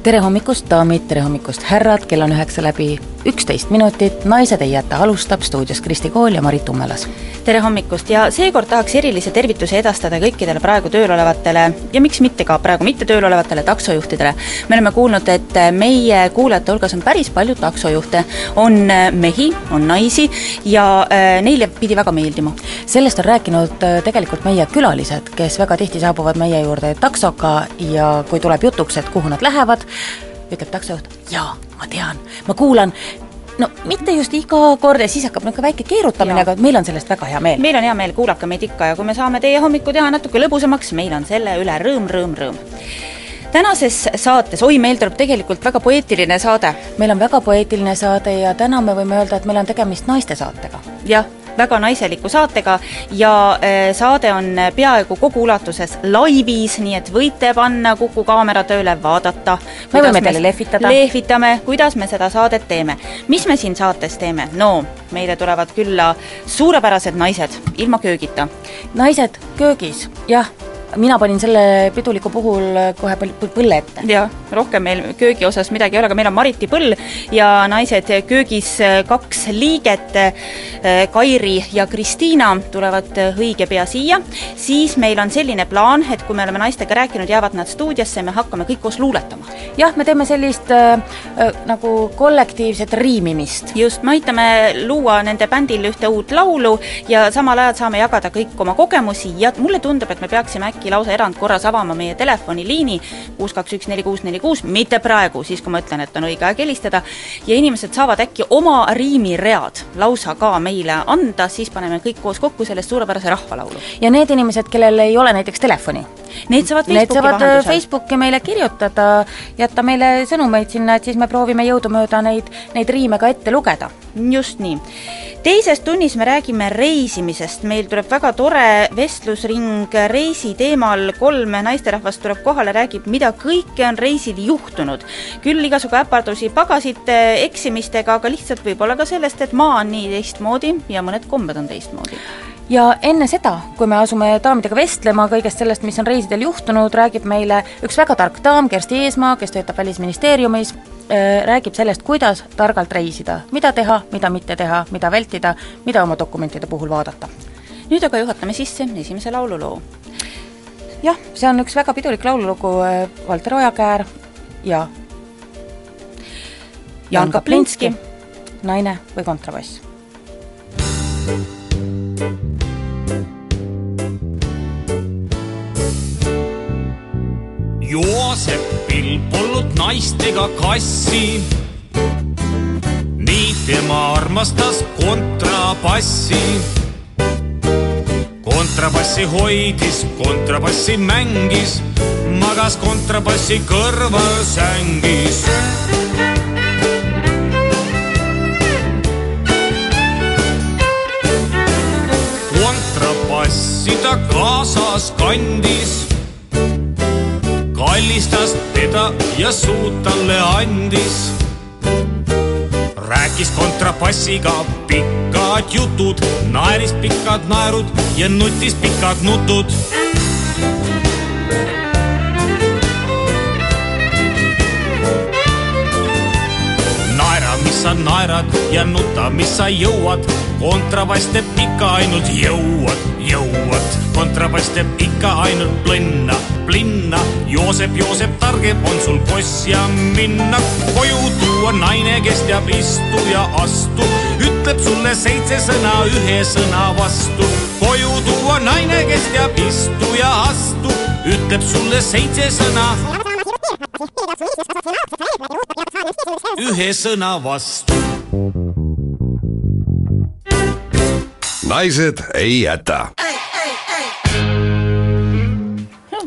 tere hommikust, daamid, tere hommikust, härrad, kell on üheksa läbi üksteist minutit, Naised ei jäta alustab stuudios Kristi Kool ja Marit Ummelas. tere hommikust ja seekord tahaks erilise tervituse edastada kõikidele praegu tööl olevatele ja miks mitte ka praegu mitte tööl olevatele taksojuhtidele. me oleme kuulnud, et meie kuulajate hulgas on päris palju taksojuhte, on mehi, on naisi ja äh, neile pidi väga meeldima. sellest on rääkinud äh, tegelikult meie külalised, kes väga tihti saabuvad meie juurde taksoga ja kui tuleb jutuks, et kuhu nad lähevad, ütleb taksojuht, jaa, ma tean, ma kuulan, no mitte just iga kord ja siis hakkab niisugune väike keerutamine, aga meil on sellest väga hea meel. meil on hea meel, kuulake meid ikka ja kui me saame teie hommiku teha natuke lõbusamaks, meil on selle üle rõõm, rõõm, rõõm tänases saates, oi, meil tuleb tegelikult väga poeetiline saade. meil on väga poeetiline saade ja täna me võime öelda, et meil on tegemist naiste saatega. jah väga naiseliku saatega ja äh, saade on peaaegu kogu ulatuses laivis, nii et võite panna Kuku kaamera tööle, vaadata. me võime teile lehvitada. lehvitame, kuidas me seda saadet teeme. mis me siin saates teeme? no meile tulevad külla suurepärased naised, ilma köögita. naised köögis, jah mina panin selle piduliku puhul kohe põlle ette. jah, rohkem meil köögi osas midagi ei ole, aga meil on Mariti põll ja naised köögis kaks liiget, Kairi ja Kristiina tulevad õige pea siia, siis meil on selline plaan, et kui me oleme naistega rääkinud, jäävad nad stuudiosse ja me hakkame kõik koos luuletama. jah, me teeme sellist äh, nagu kollektiivset riimimist. just, me aitame luua nende bändil ühte uut laulu ja samal ajal saame jagada kõik oma kogemusi ja mulle tundub, et me peaksime äkki äkki lausa erandkorras avama meie telefoniliini kuus, kaks, üks, neli, kuus, neli, kuus, mitte praegu, siis kui ma ütlen, et on õige aeg helistada, ja inimesed saavad äkki oma riimiread lausa ka meile anda, siis paneme kõik koos kokku sellest suurepärase rahvalaulu. ja need inimesed, kellel ei ole näiteks telefoni, Need saavad Need Facebooki saavad äh, vahendusel. Facebooki meile kirjutada, jätta meile sõnumeid sinna, et siis me proovime jõudumööda neid, neid riime ka ette lugeda. just nii. teises tunnis me räägime reisimisest, meil tuleb väga tore vestlusring reisi teemal, kolm naisterahvast tuleb kohale, räägib, mida kõike on reisil juhtunud. küll igasugu äpardusi pagasite, eksimistega, aga lihtsalt võib-olla ka sellest, et maa on nii teistmoodi ja mõned kombed on teistmoodi. Ja enne seda, kui me asume daamidega vestlema kõigest sellest, mis on reisidel juhtunud, räägib meile üks väga tark daam, Kersti Eesmaa, kes töötab Välisministeeriumis, räägib sellest, kuidas targalt reisida, mida teha, mida mitte teha, mida vältida, mida oma dokumentide puhul vaadata. nüüd aga juhatame sisse esimese laululoo. jah, see on üks väga pidulik laululugu, Valter Ojakäär ja Jaan Kaplinski. naine või kontrabass. Joosepil polnud naistega kassi. nii tema armastas kontrabassi. kontrabassi hoidis, kontrabassi mängis, magas kontrabassi kõrval sängis. kontrabassi ta kaasas kandis kallistas teda ja suud talle andis. rääkis kontrabassiga pikad jutud, naeris pikad naerud ja nutis pikad nutud. naera, mis sa naerad ja nuta, mis sa jõuad, kontrabass teeb ikka ainult jõuad, jõuad, kontrabass teeb ikka ainult plinna, plinna. Joosep, Joosep, targem on sul koss ja minna koju tuua naine, kes teab istu ja astu, ütleb sulle seitse sõna ühe sõna vastu. koju tuua naine, kes teab istu ja astu, ütleb sulle seitse sõna ühe sõna vastu. Naised ei jäta.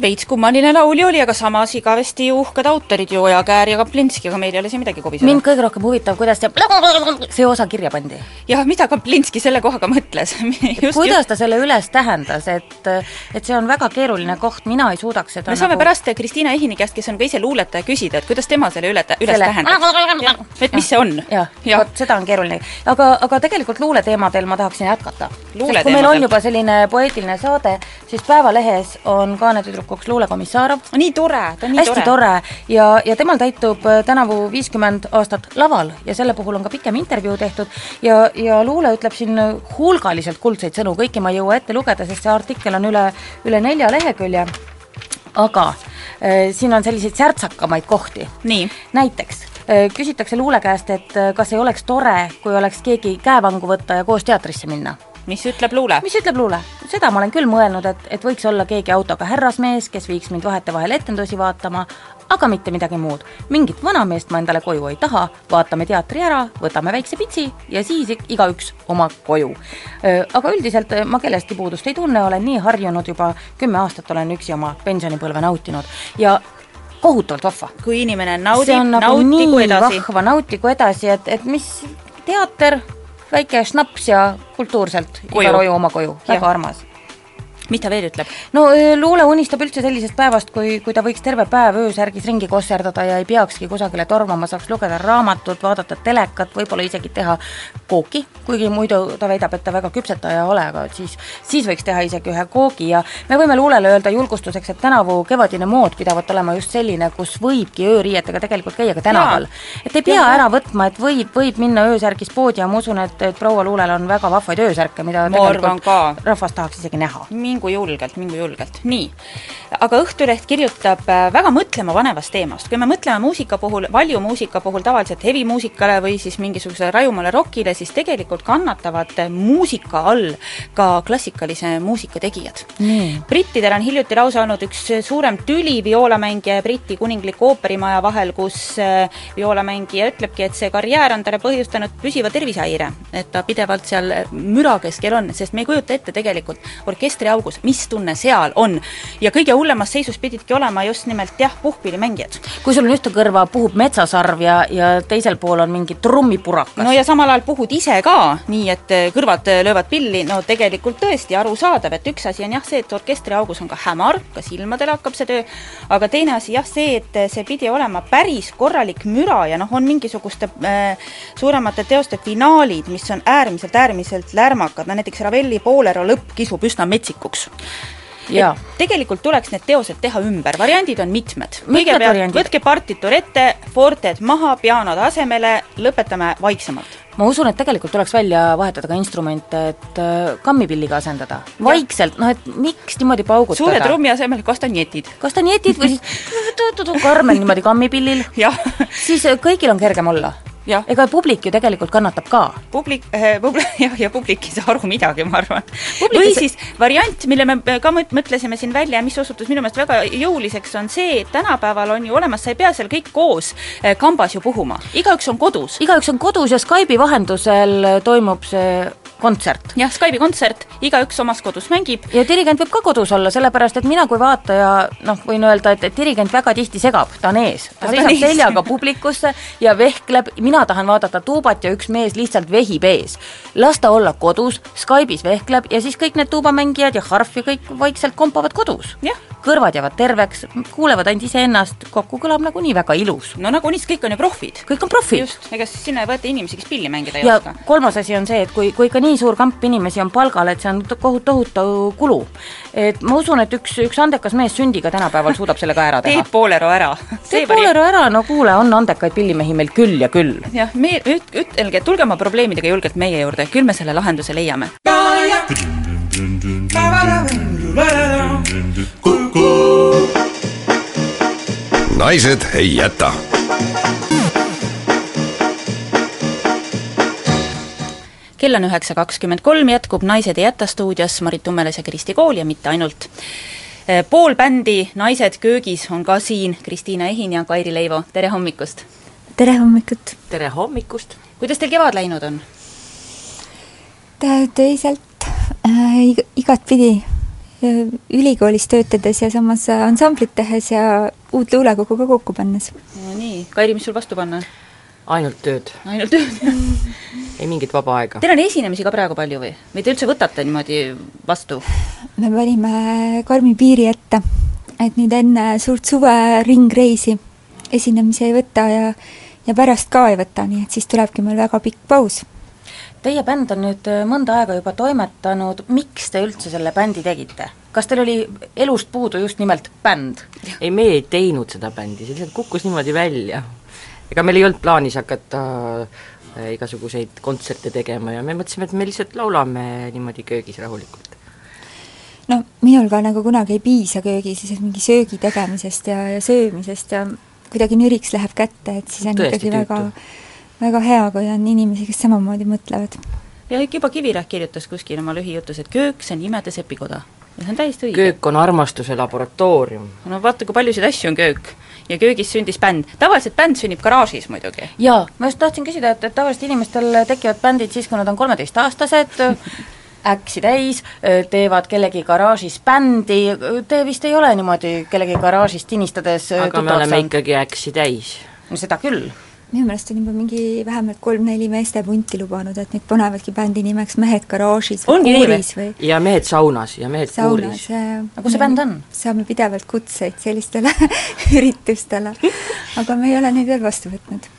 Veits kummaline laulja oli, aga samas igavesti uhked autorid ju Ojakäär ja Kaplinski, aga meil ei ole siin midagi kobiseda. mind kõige rohkem huvitab, kuidas see see osa kirja pandi. jah, mida Kaplinski selle kohaga mõtles kuidas ta selle üles tähendas, et et see on väga keeruline koht, mina ei suudaks seda me saame nagu... pärast Kristiina Ehini käest, kes on ka ise luuletaja, küsida, et kuidas tema selle üle, üles selle... tähendab. et mis see on. jah ja., vot seda on keeruline. aga, aga tegelikult luuleteemadel ma tahaksin jätkata. kui meil on juba selline poeetiline saade, siis Päevalehes on kaanetüdrukuks Luule Komissarov. nii tore, ta on nii hästi tore, tore. ja, ja temal täitub äh, tänavu viiskümmend aastat laval ja selle puhul on ka pikem intervjuu tehtud ja, ja Luule ütleb siin hulgaliselt kuldseid sõnu, kõiki ma ei jõua ette lugeda, sest see artikkel on üle, üle nelja lehekülje, aga äh, siin on selliseid särtsakamaid kohti. näiteks äh, küsitakse Luule käest, et äh, kas ei oleks tore, kui oleks keegi käevangu võtta ja koos teatrisse minna mis ütleb luule? mis ütleb luule? seda ma olen küll mõelnud, et, et võiks olla keegi autoga härrasmees, kes viiks mind vahetevahel etendusi vaatama, aga mitte midagi muud. mingit vanameest ma endale koju ei taha, vaatame teatri ära, võtame väikse pitsi ja siis igaüks oma koju. aga üldiselt ma kellestki puudust ei tunne, olen nii harjunud juba, kümme aastat olen üksi oma pensionipõlve nautinud ja kohutavalt vahva. kui inimene naudib, nagu nautigu edasi. vahva, nautigu edasi, et, et mis teater väike šnaps ja kultuurselt koju. iga roju oma koju, väga armas mis ta veel ütleb? no Luule unistab üldse sellisest päevast, kui, kui ta võiks terve päev öösärgis ringi kosserdada ja ei peakski kusagile tormama, saaks lugeda raamatut, vaadata telekat, võib-olla isegi teha kooki, kuigi muidu ta väidab, et ta väga küpsetaja ei ole, aga siis, siis võiks teha isegi ühe koogi ja me võime Luulele öelda julgustuseks, et tänavu kevadine mood pidavat olema just selline, kus võibki ööriietega tegelikult käia ka tänaval. et ei pea ja. ära võtma, et võib, võib minna öösärgis poodi ja ma usun, et, et proua Luulel on väga vahvaid öösärke, mida ma tegelikult rahvas tahaks isegi näha mingu julgelt, mingu julgelt, nii. aga Õhtuleht kirjutab äh, väga mõtlema panevast teemast, kui me mõtleme muusika puhul, valjumuusika puhul tavaliselt hevimuusikale või siis mingisugusele rajumale rokile, siis tegelikult kannatavad muusika all ka klassikalise muusika tegijad brittidel on hiljuti lausa olnud üks suurem tüli vioolamängija ja Briti kuningliku ooperimaja vahel, kus äh, vioolamängija ütlebki, et see karjäär on talle põhjustanud püsiva tervisehäire. et ta pidevalt seal müra keskel on, sest me ei kujuta ette tegelikult orkestriaugus, mis tunne seal on. ja kõige hullemas seisus pididki olema just nimelt jah, puhkpillimängijad. kui sul on ühte kõrva puhub metsasarv ja, ja teisel pool on mingi trummipurakas. no ja samal ajal puhud ise ka, nii et eh, kõrvad eh, löövad pilli, no tegelikult tõesti arusaadav, et üks asi on jah see, et orkestriaugus on ka hämar, ka silmadele hakkab see töö, aga teine asi jah see, et eh, see pidi olema päris korralik müra ja noh, on mingisuguste äh, suuremate teoste finaalid, mis on äärmiselt, äärmiselt lärmakad, no näiteks Ravelli Bolero lõpp kisub üsna metsikuks Ja. tegelikult tuleks need teosed teha ümber, variandid on mitmed. kõigepealt võtke partitur ette, forted maha, pianod asemele, lõpetame vaiksemalt. ma usun, et tegelikult tuleks välja vahetada ka instrumente, et äh, kammipilliga asendada. vaikselt, noh et miks niimoodi paugutada. suure trummi asemel kastanjetid. kastanjetid või siis Karmen niimoodi kammipillil siis äh, kõigil on kergem olla ega publik ju tegelikult kannatab ka. publik äh,, publik, jah, ja publik ei saa aru midagi, ma arvan. või siis variant, mille me ka mõtlesime siin välja ja mis osutus minu meelest väga jõuliseks, on see, et tänapäeval on ju olemas, sa ei pea seal kõik koos äh, kambas ju puhuma, igaüks on kodus. igaüks on kodus ja Skype'i vahendusel toimub see kontsert. jah, Skype'i kontsert, igaüks omas kodus mängib. ja dirigent võib ka kodus olla, sellepärast et mina kui vaataja noh, võin öelda, et, et dirigent väga tihti segab, ta on ees, ta seisab seljaga publikusse ja vehkleb, mina tahan vaadata tuubat ja üks mees lihtsalt vehib ees. las ta olla kodus, Skype'is vehkleb ja siis kõik need tuubamängijad ja harf ja kõik vaikselt kompavad kodus. kõrvad jäävad terveks, kuulevad ainult iseennast, kokku kõlab nagunii väga ilus. no nagunii, sest kõik on ju profid. kõik on profid. just, ega siis sinna ei võeta inimesi, kes pilli mängida ei ja oska. kolmas asi on see, et kui, kui ikka nii suur kamp inimesi on palgal, et see on kohut-, tohutu kulu. et ma usun, et üks, üks andekas mees sündiga tänapäeval suudab selle ka ära teha. teeb Poolero ära. teeb Poolero ära, no kuule, on andekaid pillimehi meil küll ja küll. jah, me, üt-, ütelge, tulge oma probleemidega julgelt meie juurde, küll me selle lahenduse leiame. naised ei jäta kell on üheksa kakskümmend kolm, jätkub Naised ei jäta stuudios Marit Tummeles ja Kristi Kool ja mitte ainult. Eh, pool bändi Naised köögis on ka siin, Kristiina Ehin ja Kairi Leivo, tere hommikust! tere hommikut! tere hommikust! kuidas teil kevad läinud on? töiselt äh, igatpidi ülikoolis töötades ja samas ansamblit tehes ja uut luulekogu ka kokku pannes. no nii, Kairi, mis sul vastu panna? ainult tööd. ainult tööd ei mingit vaba aega. Teil on esinemisi ka praegu palju või? või te üldse võtate niimoodi vastu? me panime karmi piiri ette, et nüüd enne suurt suve ringreisi esinemisi ei võta ja ja pärast ka ei võta, nii et siis tulebki meil väga pikk paus Teie bänd on nüüd äh, mõnda aega juba toimetanud, miks te üldse selle bändi tegite? kas teil oli elust puudu just nimelt bänd? ei, meie ei teinud seda bändi, see lihtsalt kukkus niimoodi välja. ega meil ei olnud plaanis hakata äh, igasuguseid kontserte tegema ja me mõtlesime, et me lihtsalt laulame niimoodi köögis rahulikult. no minul ka nagu kunagi ei piisa köögis mingi söögi tegemisest ja, ja söömisest ja kuidagi nüriks läheb kätte, et siis on Tõesti ikkagi tüütu. väga väga hea, kui on inimesi, kes samamoodi mõtlevad. ja juba Kivirähk kirjutas kuskil oma lühijutus, et köök, see on imede sepikoda. ja see on täiesti õige. köök on armastuse laboratoorium. no vaata, kui paljusid asju on köök. Ja köögis sündis bänd. tavaliselt bänd sünnib garaažis muidugi. jaa, ma just tahtsin küsida, et, et tavaliselt inimestel tekivad bändid siis, kui nad on kolmeteistaastased, äksi täis, teevad kellegi garaažis bändi, te vist ei ole niimoodi kellegi garaažis tinistades aga me oleme saanud. ikkagi äksi täis. no seda küll minu meelest on juba mingi vähemalt kolm-neli meestepunti lubanud, et nüüd panevadki bändi nimeks Mehed garaažis või kuuris või ja mehed saunas ja mehed saunas, kuuris. aga kus see bänd on? saame pidevalt kutseid sellistele üritustele, aga me ei ole neid veel vastu võtnud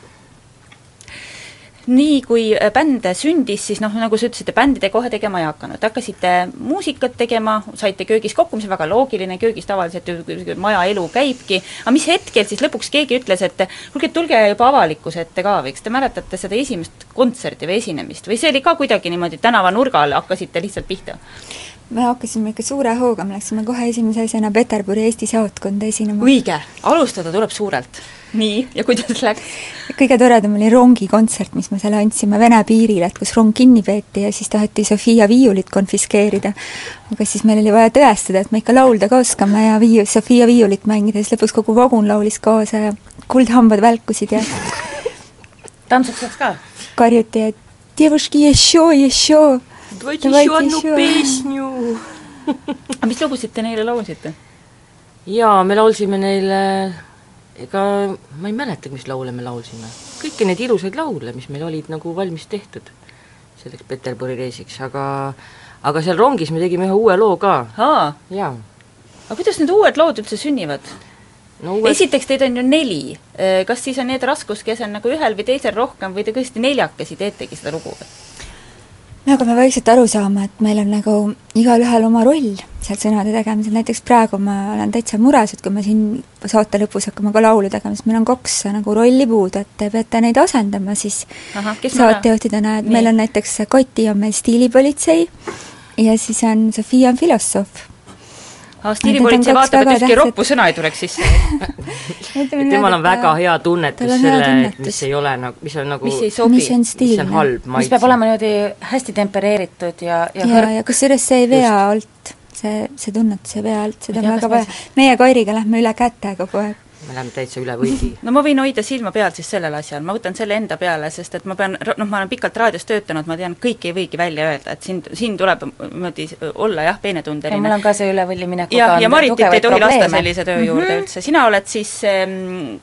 nii kui äh, bänd sündis, siis noh, nagu sa ütlesid, bändide kohe tegema ei hakanud, hakkasite muusikat tegema, saite köögis kokku, mis on väga loogiline, köögis tavaliselt ju maja elu käibki, aga mis hetkel siis lõpuks keegi ütles, et kuulge, tulge juba avalikkuse ette ka või kas te mäletate seda esimest kontserti või esinemist? Või see oli ka kuidagi niimoodi tänavanurgal, hakkasite lihtsalt pihta? me hakkasime ikka suure hooga, me läksime kohe esimese asjana Peterburi Eesti saatkonda esinema. õige, alustada tuleb suurelt. nii, ja kuidas läks? kõige toredam oli rongikontsert, mis me seal andsime Vene piiril, et kus rong kinni peeti ja siis taheti Sofia viiulit konfiskeerida. aga siis meil oli vaja tõestada, et me ikka laulda ka oskame ja viiu-, Sofia viiulit mängida, siis lõpuks kogu vagun laulis kaasa ja kuldhambad välkusid ja tantsuks läks ka? karjuti, et девушки, еще, еще Давайте, Давайте еще одну еще. песню. aga mis lugusid te neile laulsite? jaa, me laulsime neile, ega ma ei mäletagi, mis laule me laulsime. kõiki neid ilusaid laule, mis meil olid nagu valmis tehtud selleks Peterburi reisiks, aga aga seal rongis me tegime ühe uue loo ka. jaa. aga kuidas need uued lood üldse sünnivad? no uued... esiteks, teid on ju neli, kas siis on need raskuskese on nagu ühel või teisel rohkem või te tõesti neljakesi teetegi seda lugu või? Me hakkame vaikselt aru saama, et meil on nagu igalühel oma roll seal sõnade tegemisel, näiteks praegu ma olen täitsa mures, et kui me siin saate lõpus hakkame ka laulu tegema, siis meil on kaks nagu rolli puudu, et te peate neid asendama siis saatejuhtidena, et Nii. meil on näiteks Koti on meil stiilipolitsei ja siis on Sofia on filosoof stiilipolitsei vaatab, et ükski roppu sõna ei tuleks sisse. Temal on väga hea tunnetus selle, et mis ei ole nagu, mis on nagu mis ei sobi, mis on stiilne, mis on halb maitse. mis peab olema niimoodi hästi tempereeritud ja, ja ja, ja kusjuures see ei vea alt, see, see tunnetus ei vea alt, seda on väga vaja. meie Kairiga lähme üle käte kogu aeg me läheme täitsa üle võidi. no ma võin hoida silma peal siis sellel asjal, ma võtan selle enda peale, sest et ma pean, noh, ma olen pikalt raadios töötanud, ma tean, kõike ei võigi välja öelda, et siin, siin tuleb niimoodi olla jah, peenetundeline. mul on ka see üle võlli minekuga ja, ja Maritit ei tohi lasta sellise töö juurde mm -hmm. üldse, sina oled siis ähm,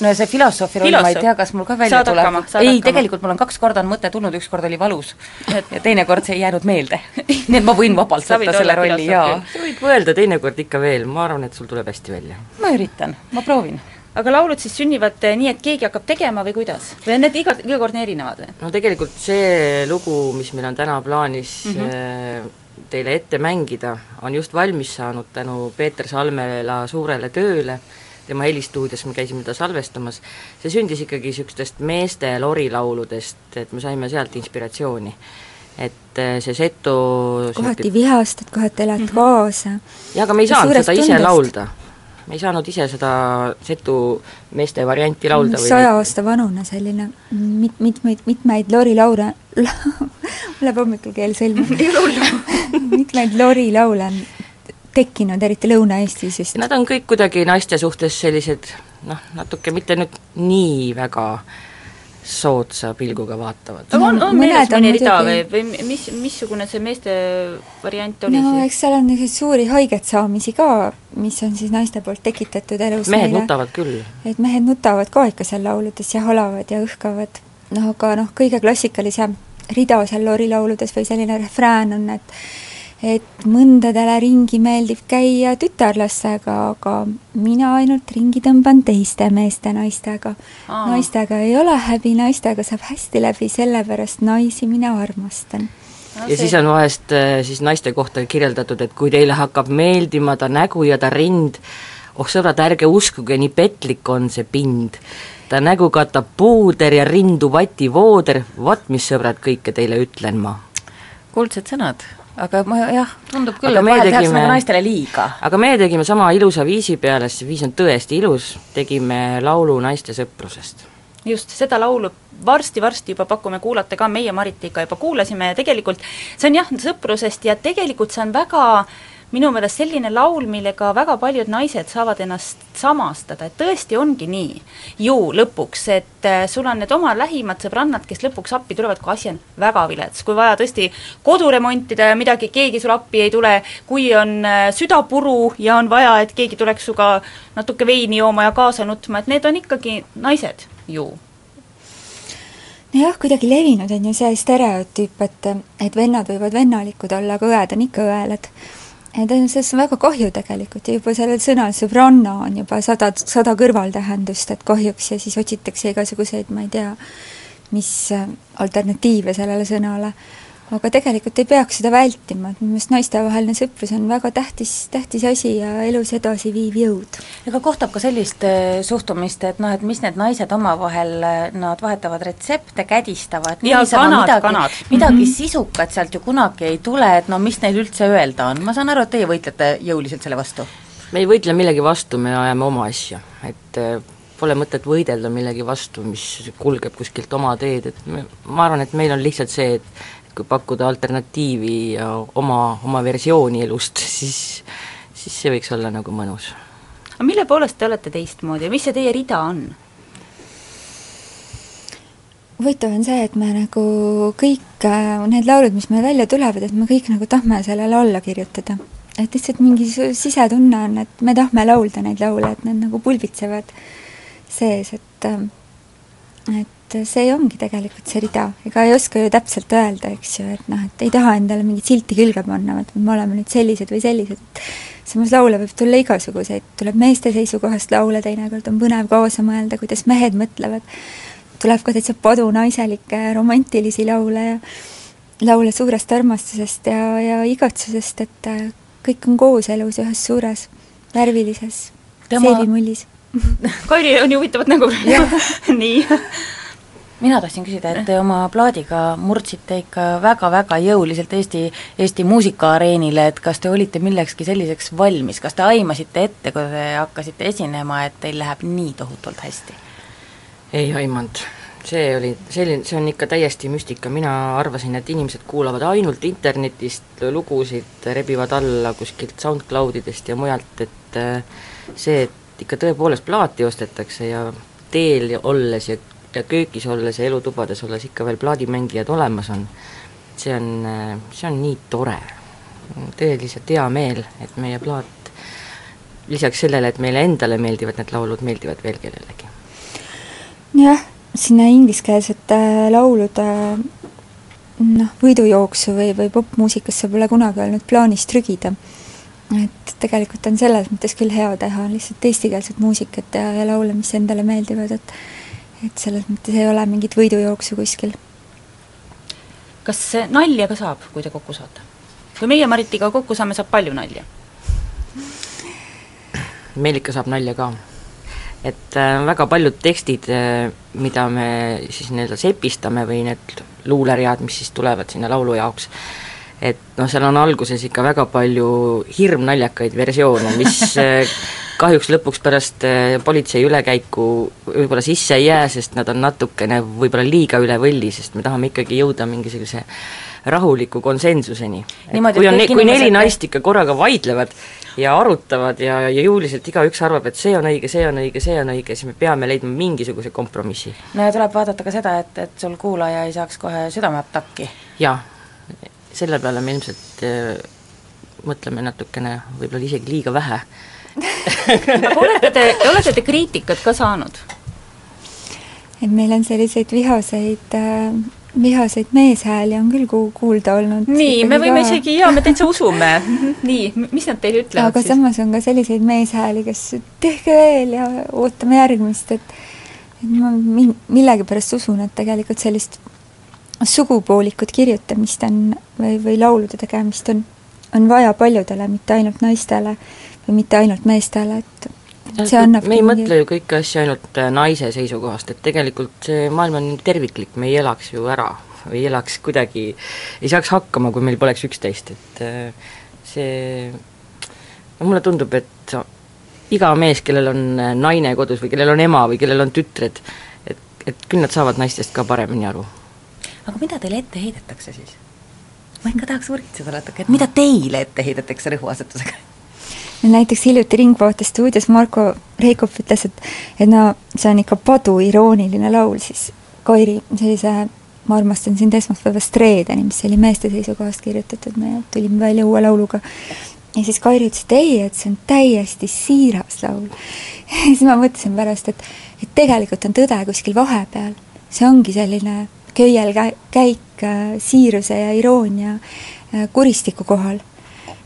no ja see filosoofi roll, ma ei tea, kas mul ka välja saad tuleb. ei, tegelikult mul on kaks korda on mõte tulnud, üks kord oli valus ja teinekord see ei jäänud meelde nii et ma võin vabalt võtta selle rolli, jaa. sa võid mõelda teinekord ikka veel, ma arvan, et sul tuleb hästi välja. ma üritan, ma proovin aga laulud siis sünnivad eh, nii, et keegi hakkab tegema või kuidas? või on need iga, iga kord nii erinevad või? no tegelikult see lugu, mis meil on täna plaanis mm -hmm. teile ette mängida, on just valmis saanud tänu Peeter Salmela suurele tööle, tema helistuudios me käisime ta salvestamas, see sündis ikkagi niisugustest meeste lorilauludest, et me saime sealt inspiratsiooni et eh, see setu kohati vihastad, kohati elad mm -hmm. kaasa. jaa, aga me ei saanud seda ise tundest. laulda me ei saanud ise seda setu meeste varianti laulda või saja aasta vanune selline mit-, mitmeid, mitmeid Lori laule mul läheb hommikul keel sõlme mitmeid Lori laule on tekkinud, eriti Lõuna-Eestis just. Nad on kõik kuidagi naiste suhtes sellised noh, natuke mitte nüüd nii väga soodsa pilguga vaatavad. aga on, on meeles mõni rida või, või mis, missugune see meeste variant oli no siis? eks seal on niisuguseid suuri haiget saamisi ka, mis on siis naiste poolt tekitatud elus mehed neile. nutavad küll. et mehed nutavad ka ikka seal lauludes ja halavad ja õhkavad. noh, aga noh, kõige klassikalisem rida seal Lori lauludes või selline refrään on, et et mõndadele ringi meeldib käia tütarlastega, aga mina ainult ringi tõmban teiste meeste naistega. Naistega ei ole häbi, naistega saab hästi läbi, sellepärast naisi mina armastan. No ja see- siis on vahest äh, siis naiste kohta kirjeldatud, et kui teile hakkab meeldima ta nägu ja ta rind, oh sõbrad, ärge uskuge, nii petlik on see pind. ta nägu katab puuder ja rindu vativooder, vot mis sõbrad kõike teile ütlen ma. kuldsed sõnad, aga ma jah, tundub küll, et vahel tehakse tegime- nagu naistele liiga. aga meie tegime sama ilusa viisi peale, sest see viis on tõesti ilus, tegime laulu naiste sõprusest just, seda laulu varsti-varsti juba pakume kuulata ka, meie Maritiga juba kuulasime ja tegelikult see on jah, sõprusest ja tegelikult see on väga minu meelest selline laul, millega väga paljud naised saavad ennast samastada, et tõesti ongi nii ju lõpuks, et äh, sul on need oma lähimad sõbrannad, kes lõpuks appi tulevad, kui asi on väga vilets, kui vaja tõesti kodu remontida ja midagi, keegi sulle appi ei tule, kui on äh, süda puru ja on vaja, et keegi tuleks sinuga natuke veini jooma ja kaasa nutma, et need on ikkagi naised ju nojah, kuidagi levinud on ju see stereotüüp, et, et vennad võivad vennalikud olla, aga õed on ikka õelad. Et sellest on väga kahju tegelikult ja juba sellel sõnal sõbranna on juba sada, sada kõrvaltähendust, et kahjuks ja siis otsitakse igasuguseid, ma ei tea, mis äh, alternatiive sellele sõnale. Aga tegelikult ei peaks seda vältima, et minu meelest naistevaheline sõprus on väga tähtis, tähtis asi ja elus edasi viiv jõud. ega kohtab ka sellist äh, suhtumist, et noh, et mis need naised omavahel, äh, nad vahetavad retsepte, kädistavad, midagi, kanad. midagi mm. -hmm. sisukat sealt ju kunagi ei tule, et no mis neil üldse öelda on, ma saan aru, et teie võitlete jõuliselt selle vastu. me ei võitle millegi vastu, me ajame oma asja, et äh, pole mõtet võidelda millegi vastu, mis kulgeb kuskilt oma teed, et me, ma arvan, et meil on lihtsalt see, et pakkuda alternatiivi ja oma, oma versiooni elust, siis, siis see võiks olla nagu mõnus. aga mille poolest te olete teistmoodi ja mis see teie rida on? huvitav on see, et me nagu kõik äh, need laulud, mis meil välja tulevad, et me kõik nagu tahame sellele alla kirjutada. et lihtsalt mingi sisetunne on, et me tahame laulda neid laule, et need nagu pulbitsevad sees, et äh, et see ongi tegelikult see rida, ega ei oska ju täpselt öelda, eks ju, et noh, et ei taha endale mingit silti külge panna, et me oleme nüüd sellised või sellised, samas laule võib tulla igasuguseid, tuleb meeste seisukohast laule, teinekord. On põnev kaasa mõelda, kuidas mehed mõtlevad, tuleb ka täitsa padunaiselike romantilisi laule ja laule suurest armastusest ja, ja igatsusest, et äh, kõik on koos elus ühes suures värvilises Tema- seebimullis. Kairi on ju huvitavat nägu. Nii. Mina tahtsin küsida, et te oma plaadiga murdsite ikka väga-väga jõuliselt Eesti, Eesti muusikaareenile, et kas te olite millekski selliseks valmis, kas te aimasite ette, kui te hakkasite esinema, et teil läheb nii tohutult hästi? ei aimanud, see oli selline, see on ikka täiesti müstika, mina arvasin, et inimesed kuulavad ainult internetist lugusid, rebivad alla kuskilt SoundCloudidest ja mujalt, et äh, see, et ikka tõepoolest plaati ostetakse ja teel olles ja köögis olles ja elutubades olles ikka veel plaadimängijad olemas on, see on, see on nii tore. tõeliselt hea meel, et meie plaat lisaks sellele, et meile endale meeldivad need laulud, meeldivad veel kellelegi jah, sinna ingliskeelsete laulude noh, võidujooksu või, või popmuusikasse pole kunagi olnud plaanis trügida. et tegelikult on selles mõttes küll hea teha lihtsalt eestikeelset muusikat ja, ja laule, mis endale meeldivad, et et selles mõttes ei ole mingit võidujooksu kuskil. kas nalja ka saab, kui te kokku saate? kui meie Maritiga kokku saame, saab palju nalja? meil ikka saab nalja ka. et äh, väga paljud tekstid äh,, mida me siis nii-öelda sepistame või need luuleread, mis siis tulevad sinna laulu jaoks, et noh, seal on alguses ikka väga palju hirmnaljakaid versioone, mis äh, kahjuks lõpuks pärast äh, politsei ülekäiku võib-olla sisse ei jää, sest nad on natukene võib-olla liiga üle võlli, sest me tahame ikkagi jõuda mingisuguse rahuliku konsensuseni. kui on, kui neli naist ikka korraga vaidlevad ja arutavad ja, ja jõuliselt igaüks arvab, et see on õige, see on õige, see on õige, siis me peame leidma mingisuguse kompromissi. no ja tuleb vaadata ka seda, et, et sul kuulaja ei saaks kohe südameatakki. jaa, selle peale me ilmselt äh, mõtleme natukene võib-olla isegi liiga vähe aga olete te, olete te kriitikat ka saanud? et meil on selliseid vihaseid äh, vihaseid meeshääli on küll ku-, kuulda olnud. nii, me võime ka... isegi, jaa, me täitsa usume. nii, mis nad teile ütlevad aga siis? samas on ka selliseid meeshääli, kes tehke veel ja ootame järgmist, et et ma mi-, millegipärast usun, et tegelikult sellist sugupoolikut kirjutamist on või, või laulude tegemist on, on vaja paljudele, mitte ainult naistele või mitte ainult meestele, et see annab me ei mingi... mõtle ju kõiki asju ainult äh, naise seisukohast, et tegelikult see maailm on terviklik, me ei elaks ju ära või ei elaks kuidagi, ei saaks hakkama, kui meil poleks üksteist, et äh, see no mulle tundub, et iga mees, kellel on äh, naine kodus või kellel on ema või kellel on tütred, et, et küll nad saavad naistest ka paremini aru. aga mida teile ette heidetakse siis? ma ikka tahaks uuritseda natuke, et mida teile ette heidetakse rõhuasetusega? Näiteks hiljuti Ringvaate stuudios Marko Reikop ütles, et et no see on ikka paduirooniline laul, siis Kairi sellise ma armastan sind esmaspäevast reedeni, mis oli meeste seisukohast kirjutatud, me tulime välja uue lauluga. ja siis Kairi ütles, et ei, et see on täiesti siiras laul. siis ma mõtlesin pärast, et, et tegelikult on tõde kuskil vahepeal. see ongi selline köielkäik äh, siiruse ja iroonia äh, kuristiku kohal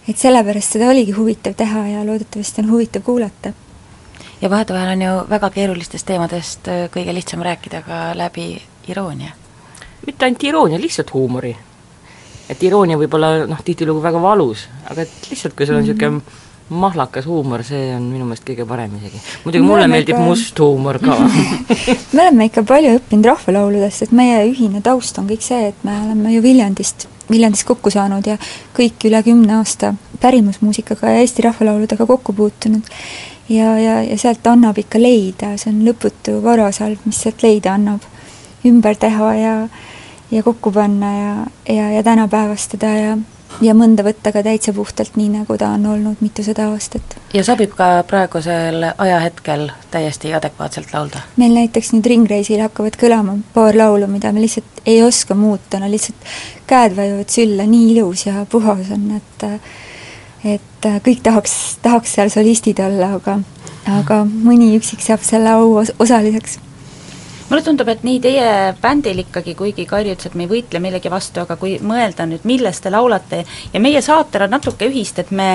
et sellepärast seda oligi huvitav teha ja loodetavasti on huvitav kuulata. ja vahetevahel on ju väga keerulistest teemadest äh, kõige lihtsam rääkida ka läbi iroonia. mitte ainult iroonia, lihtsalt huumori. et iroonia võib olla noh, tihtilugu väga valus, aga et lihtsalt, kui sul on niisugune mm -hmm mahlakas huumor, see on minu meelest kõige parem isegi. muidugi mulle meeldib ikka... must huumor ka me oleme ikka palju õppinud rahvalauludest, et meie ühine taust on kõik see, et me oleme ju Viljandist Viljandis kokku saanud ja kõik üle kümne aasta pärimusmuusikaga ja Eesti rahvalauludega kokku puutunud. ja, ja, ja sealt annab ikka leida, see on lõputu varasalv, mis sealt leida annab, ümber teha ja ja kokku panna ja, ja, ja tänapäevastada ja ja mõnda võtta ka täitsa puhtalt nii, nagu ta on olnud mitusada aastat. ja sobib ka praegusel ajahetkel täiesti adekvaatselt laulda? meil näiteks nüüd ringreisil hakkavad kõlama paar laulu, mida me lihtsalt ei oska muuta, no lihtsalt käed vajuvad sülle, nii ilus ja puhas on, et et kõik tahaks, tahaks seal solistid olla, aga aga mõni üksik saab selle au os osaliseks mulle tundub, et nii teie bändil ikkagi, kuigi Kairi ütles, et me ei võitle millegi vastu, aga kui mõelda nüüd, millest te laulate ja meie saatel on natuke ühist, et me,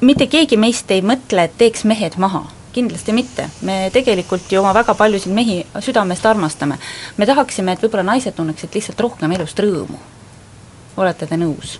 mitte keegi meist ei mõtle, et teeks mehed maha kindlasti mitte, me tegelikult ju oma väga paljusid mehi südamest armastame. me tahaksime, et võib-olla naised tunneksid lihtsalt rohkem elust rõõmu. olete te nõus?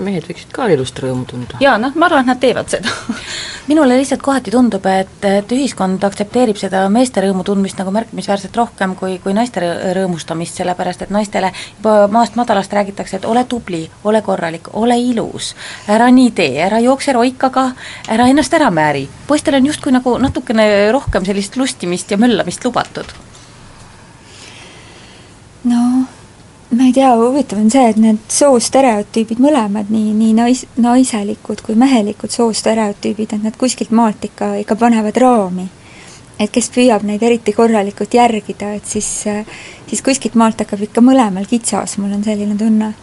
Mehed võiksid ka elust rõõmu tunda. jaa, noh, ma arvan, et nad teevad seda minule lihtsalt kohati tundub, et, et ühiskond aktsepteerib seda meeste rõõmu tundmist nagu märkimisväärselt rohkem kui, kui naiste rõõmustamist, sellepärast et naistele juba maast madalast räägitakse, et ole tubli, ole korralik, ole ilus, ära nii tee, ära jookse roikaga, ära ennast ära määri. poistel on justkui nagu natukene rohkem sellist lustimist ja möllamist lubatud. noh ma ei tea, huvitav on see, et need soostereotüübid mõlemad, nii, nii nais-, naiselikud kui mehelikud soostereotüübid, et nad kuskilt maalt ikka, ikka panevad raami. et kes püüab neid eriti korralikult järgida, et siis, siis kuskilt maalt hakkab ikka mõlemal kitsas, mul on selline tunne.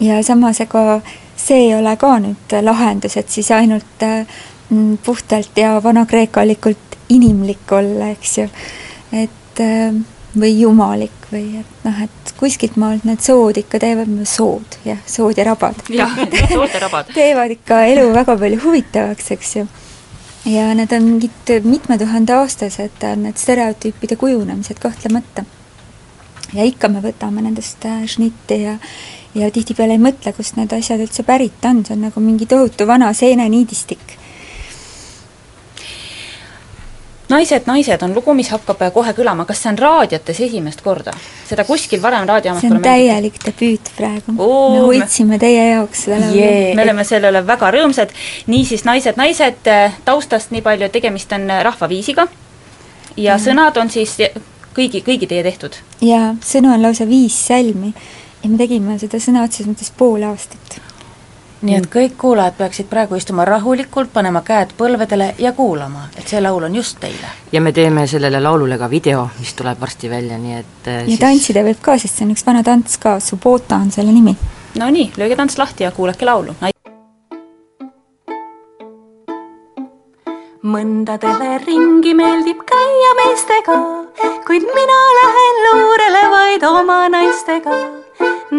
ja samas, ega see ei ole ka nüüd lahendus, et siis ainult mm, puhtalt ja vanakreekalikult inimlik olla, eks ju, et või jumalik või et noh, et kuskilt maalt need sood ikka teevad, sood, jah, sood ja rabad. jah, sood ja rabad teevad ikka elu väga palju huvitavaks, eks ju. ja need on mingid mitmetuhandeaastased, need stereotüüpide kujunemised kahtlemata. ja ikka me võtame nendest äh, šnitti ja ja tihtipeale ei mõtle, kust need asjad üldse pärit on, see on nagu mingi tohutu vana seeneniidistik Naised, naised on lugu, mis hakkab kohe kõlama, kas see on raadiotes esimest korda? seda kuskil varem raadiojaamas see on täielik debüüt praegu. Oo, me hoidsime teie jaoks seda laulu yeah.. me oleme selle üle väga rõõmsad, niisiis Naised, naised, taustast nii palju, tegemist on rahvaviisiga. Ja mm. sõnad on siis kõigi, kõigi teie tehtud? jaa, sõnu on lausa viis salmi ja me tegime seda sõna otseses mõttes pool aastat. Nii et kõik kuulajad peaksid praegu istuma rahulikult, panema käed põlvedele ja kuulama, et see laul on just teile. ja me teeme sellele laulule ka video, mis tuleb varsti välja, nii et äh, ja siis... tantsida võib ka, sest see on üks vana tants ka, Subota on selle nimi. no nii, lööge tants lahti ja kuulake laulu mõndadele ringi meeldib käia meestega, kuid mina lähen luurele vaid oma naistega.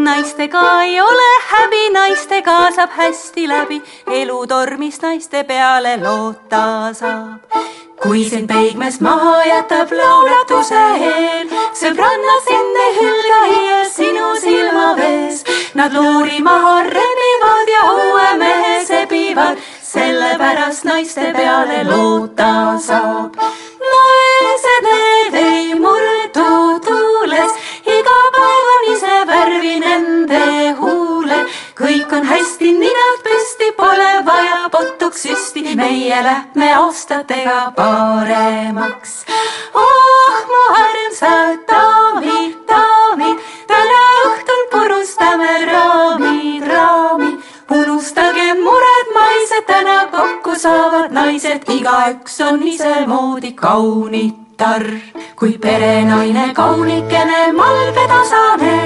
Naistega ei ole häbi, naistega saab hästi läbi, elutormis naiste peale loota saab. kui sind peigmes maha jätab laulatuse eel, sõbranna sind ei hülga ja sinu silmavees, nad luuri maha rebivad ja uue mehe sebivad sellepärast naiste peale loota saab. naised need ei murdu vaja potuks süsti, meie lähme aastatega paremaks. oh mu armsad daamid, saavad naised, igaüks on isemoodi kaunitar. kui perenaine kaunikene malbetasane,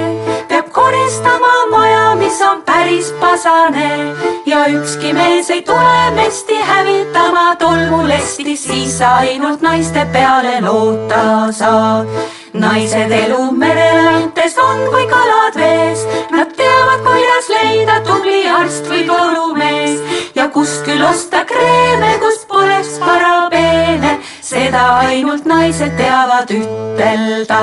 peab koristama maja, mis on päris pasane ja ükski mees ei tule mesti hävitama tolmulesti, siis ainult naiste peale loota saab naised elu merelantes on kui kalad vees, nad teavad, kuidas leida tubli arst või torumees ja kust küll osta kreeme, kust poleks parabeene, seda ainult naised teavad ütelda.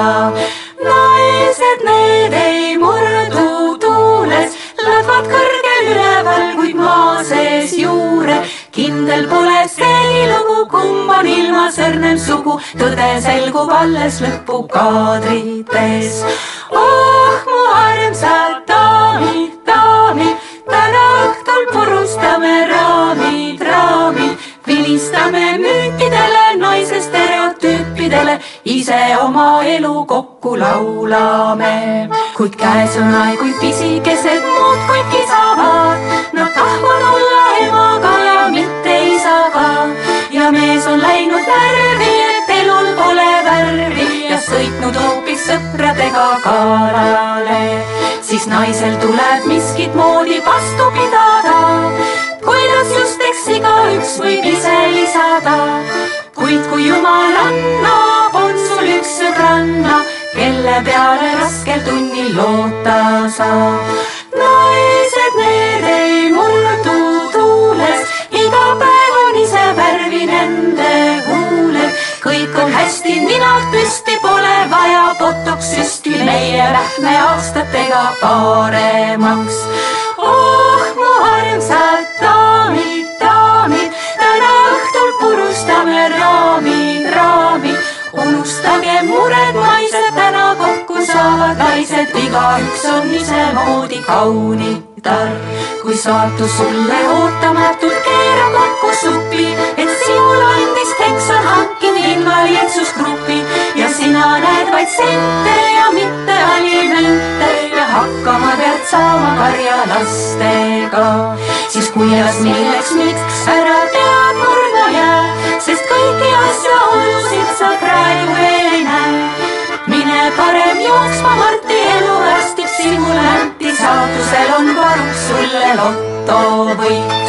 naised, need ei murdu tuules, ladvad kõrgel üleval, kuid maa sees juure kindel pole see lugu, kumb on ilmas õrnem sugu, tõde selgub alles lõpukaadrites. oh mu armsad daamid, daamid, täna õhtul purustame raamid, raamid, vilistame müütidele, naise stereotüüpidele, ise oma elu kokku laulame. kuid käes on aeg, kui pisikesed muudkui kisavad, nad tahavad olla ja mees on läinud närvi, et elul pole värvi ja sõitnud hoopis sõpradega kalale. siis naisel tuleb miskit moodi vastu pidada, kuidas just eks igaüks võib ise lisada. kuid kui jumal annab, on sul üks sõbranna, kelle peale raskel tunnil loota saab. Lähme aastatega paremaks. oh mu armsad daamid, daamid, täna õhtul purustame raamid, raamid. unustage mured, naised täna kokku saavad naised, igaüks on isemoodi kaunitar. kui saatus sulle ootamatult karjalastega. siis kuidas, milleks, miks ära tead murda jää, sest kõiki asjaolusid sa praegu ei näe mine parem jooksma, Marti elu arstib sinu länti, saatusel on varuks sulle lotovõit.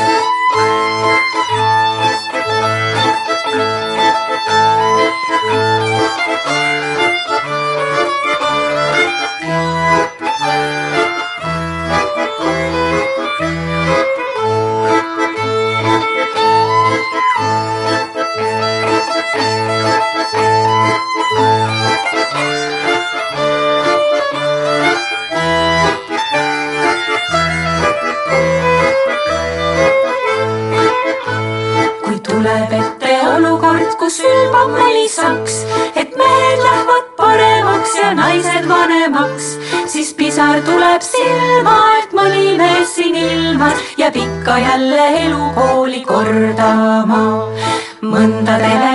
Jääb ikka jälle elukooli kordama. mõndadele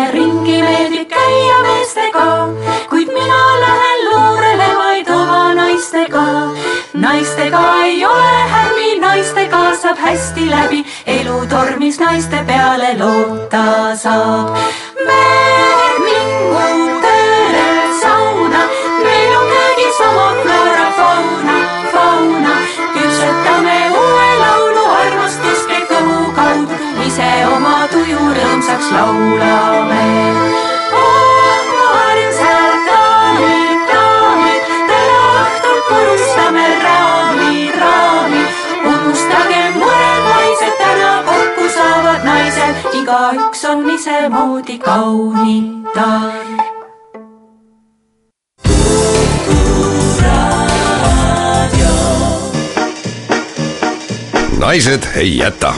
ei jäta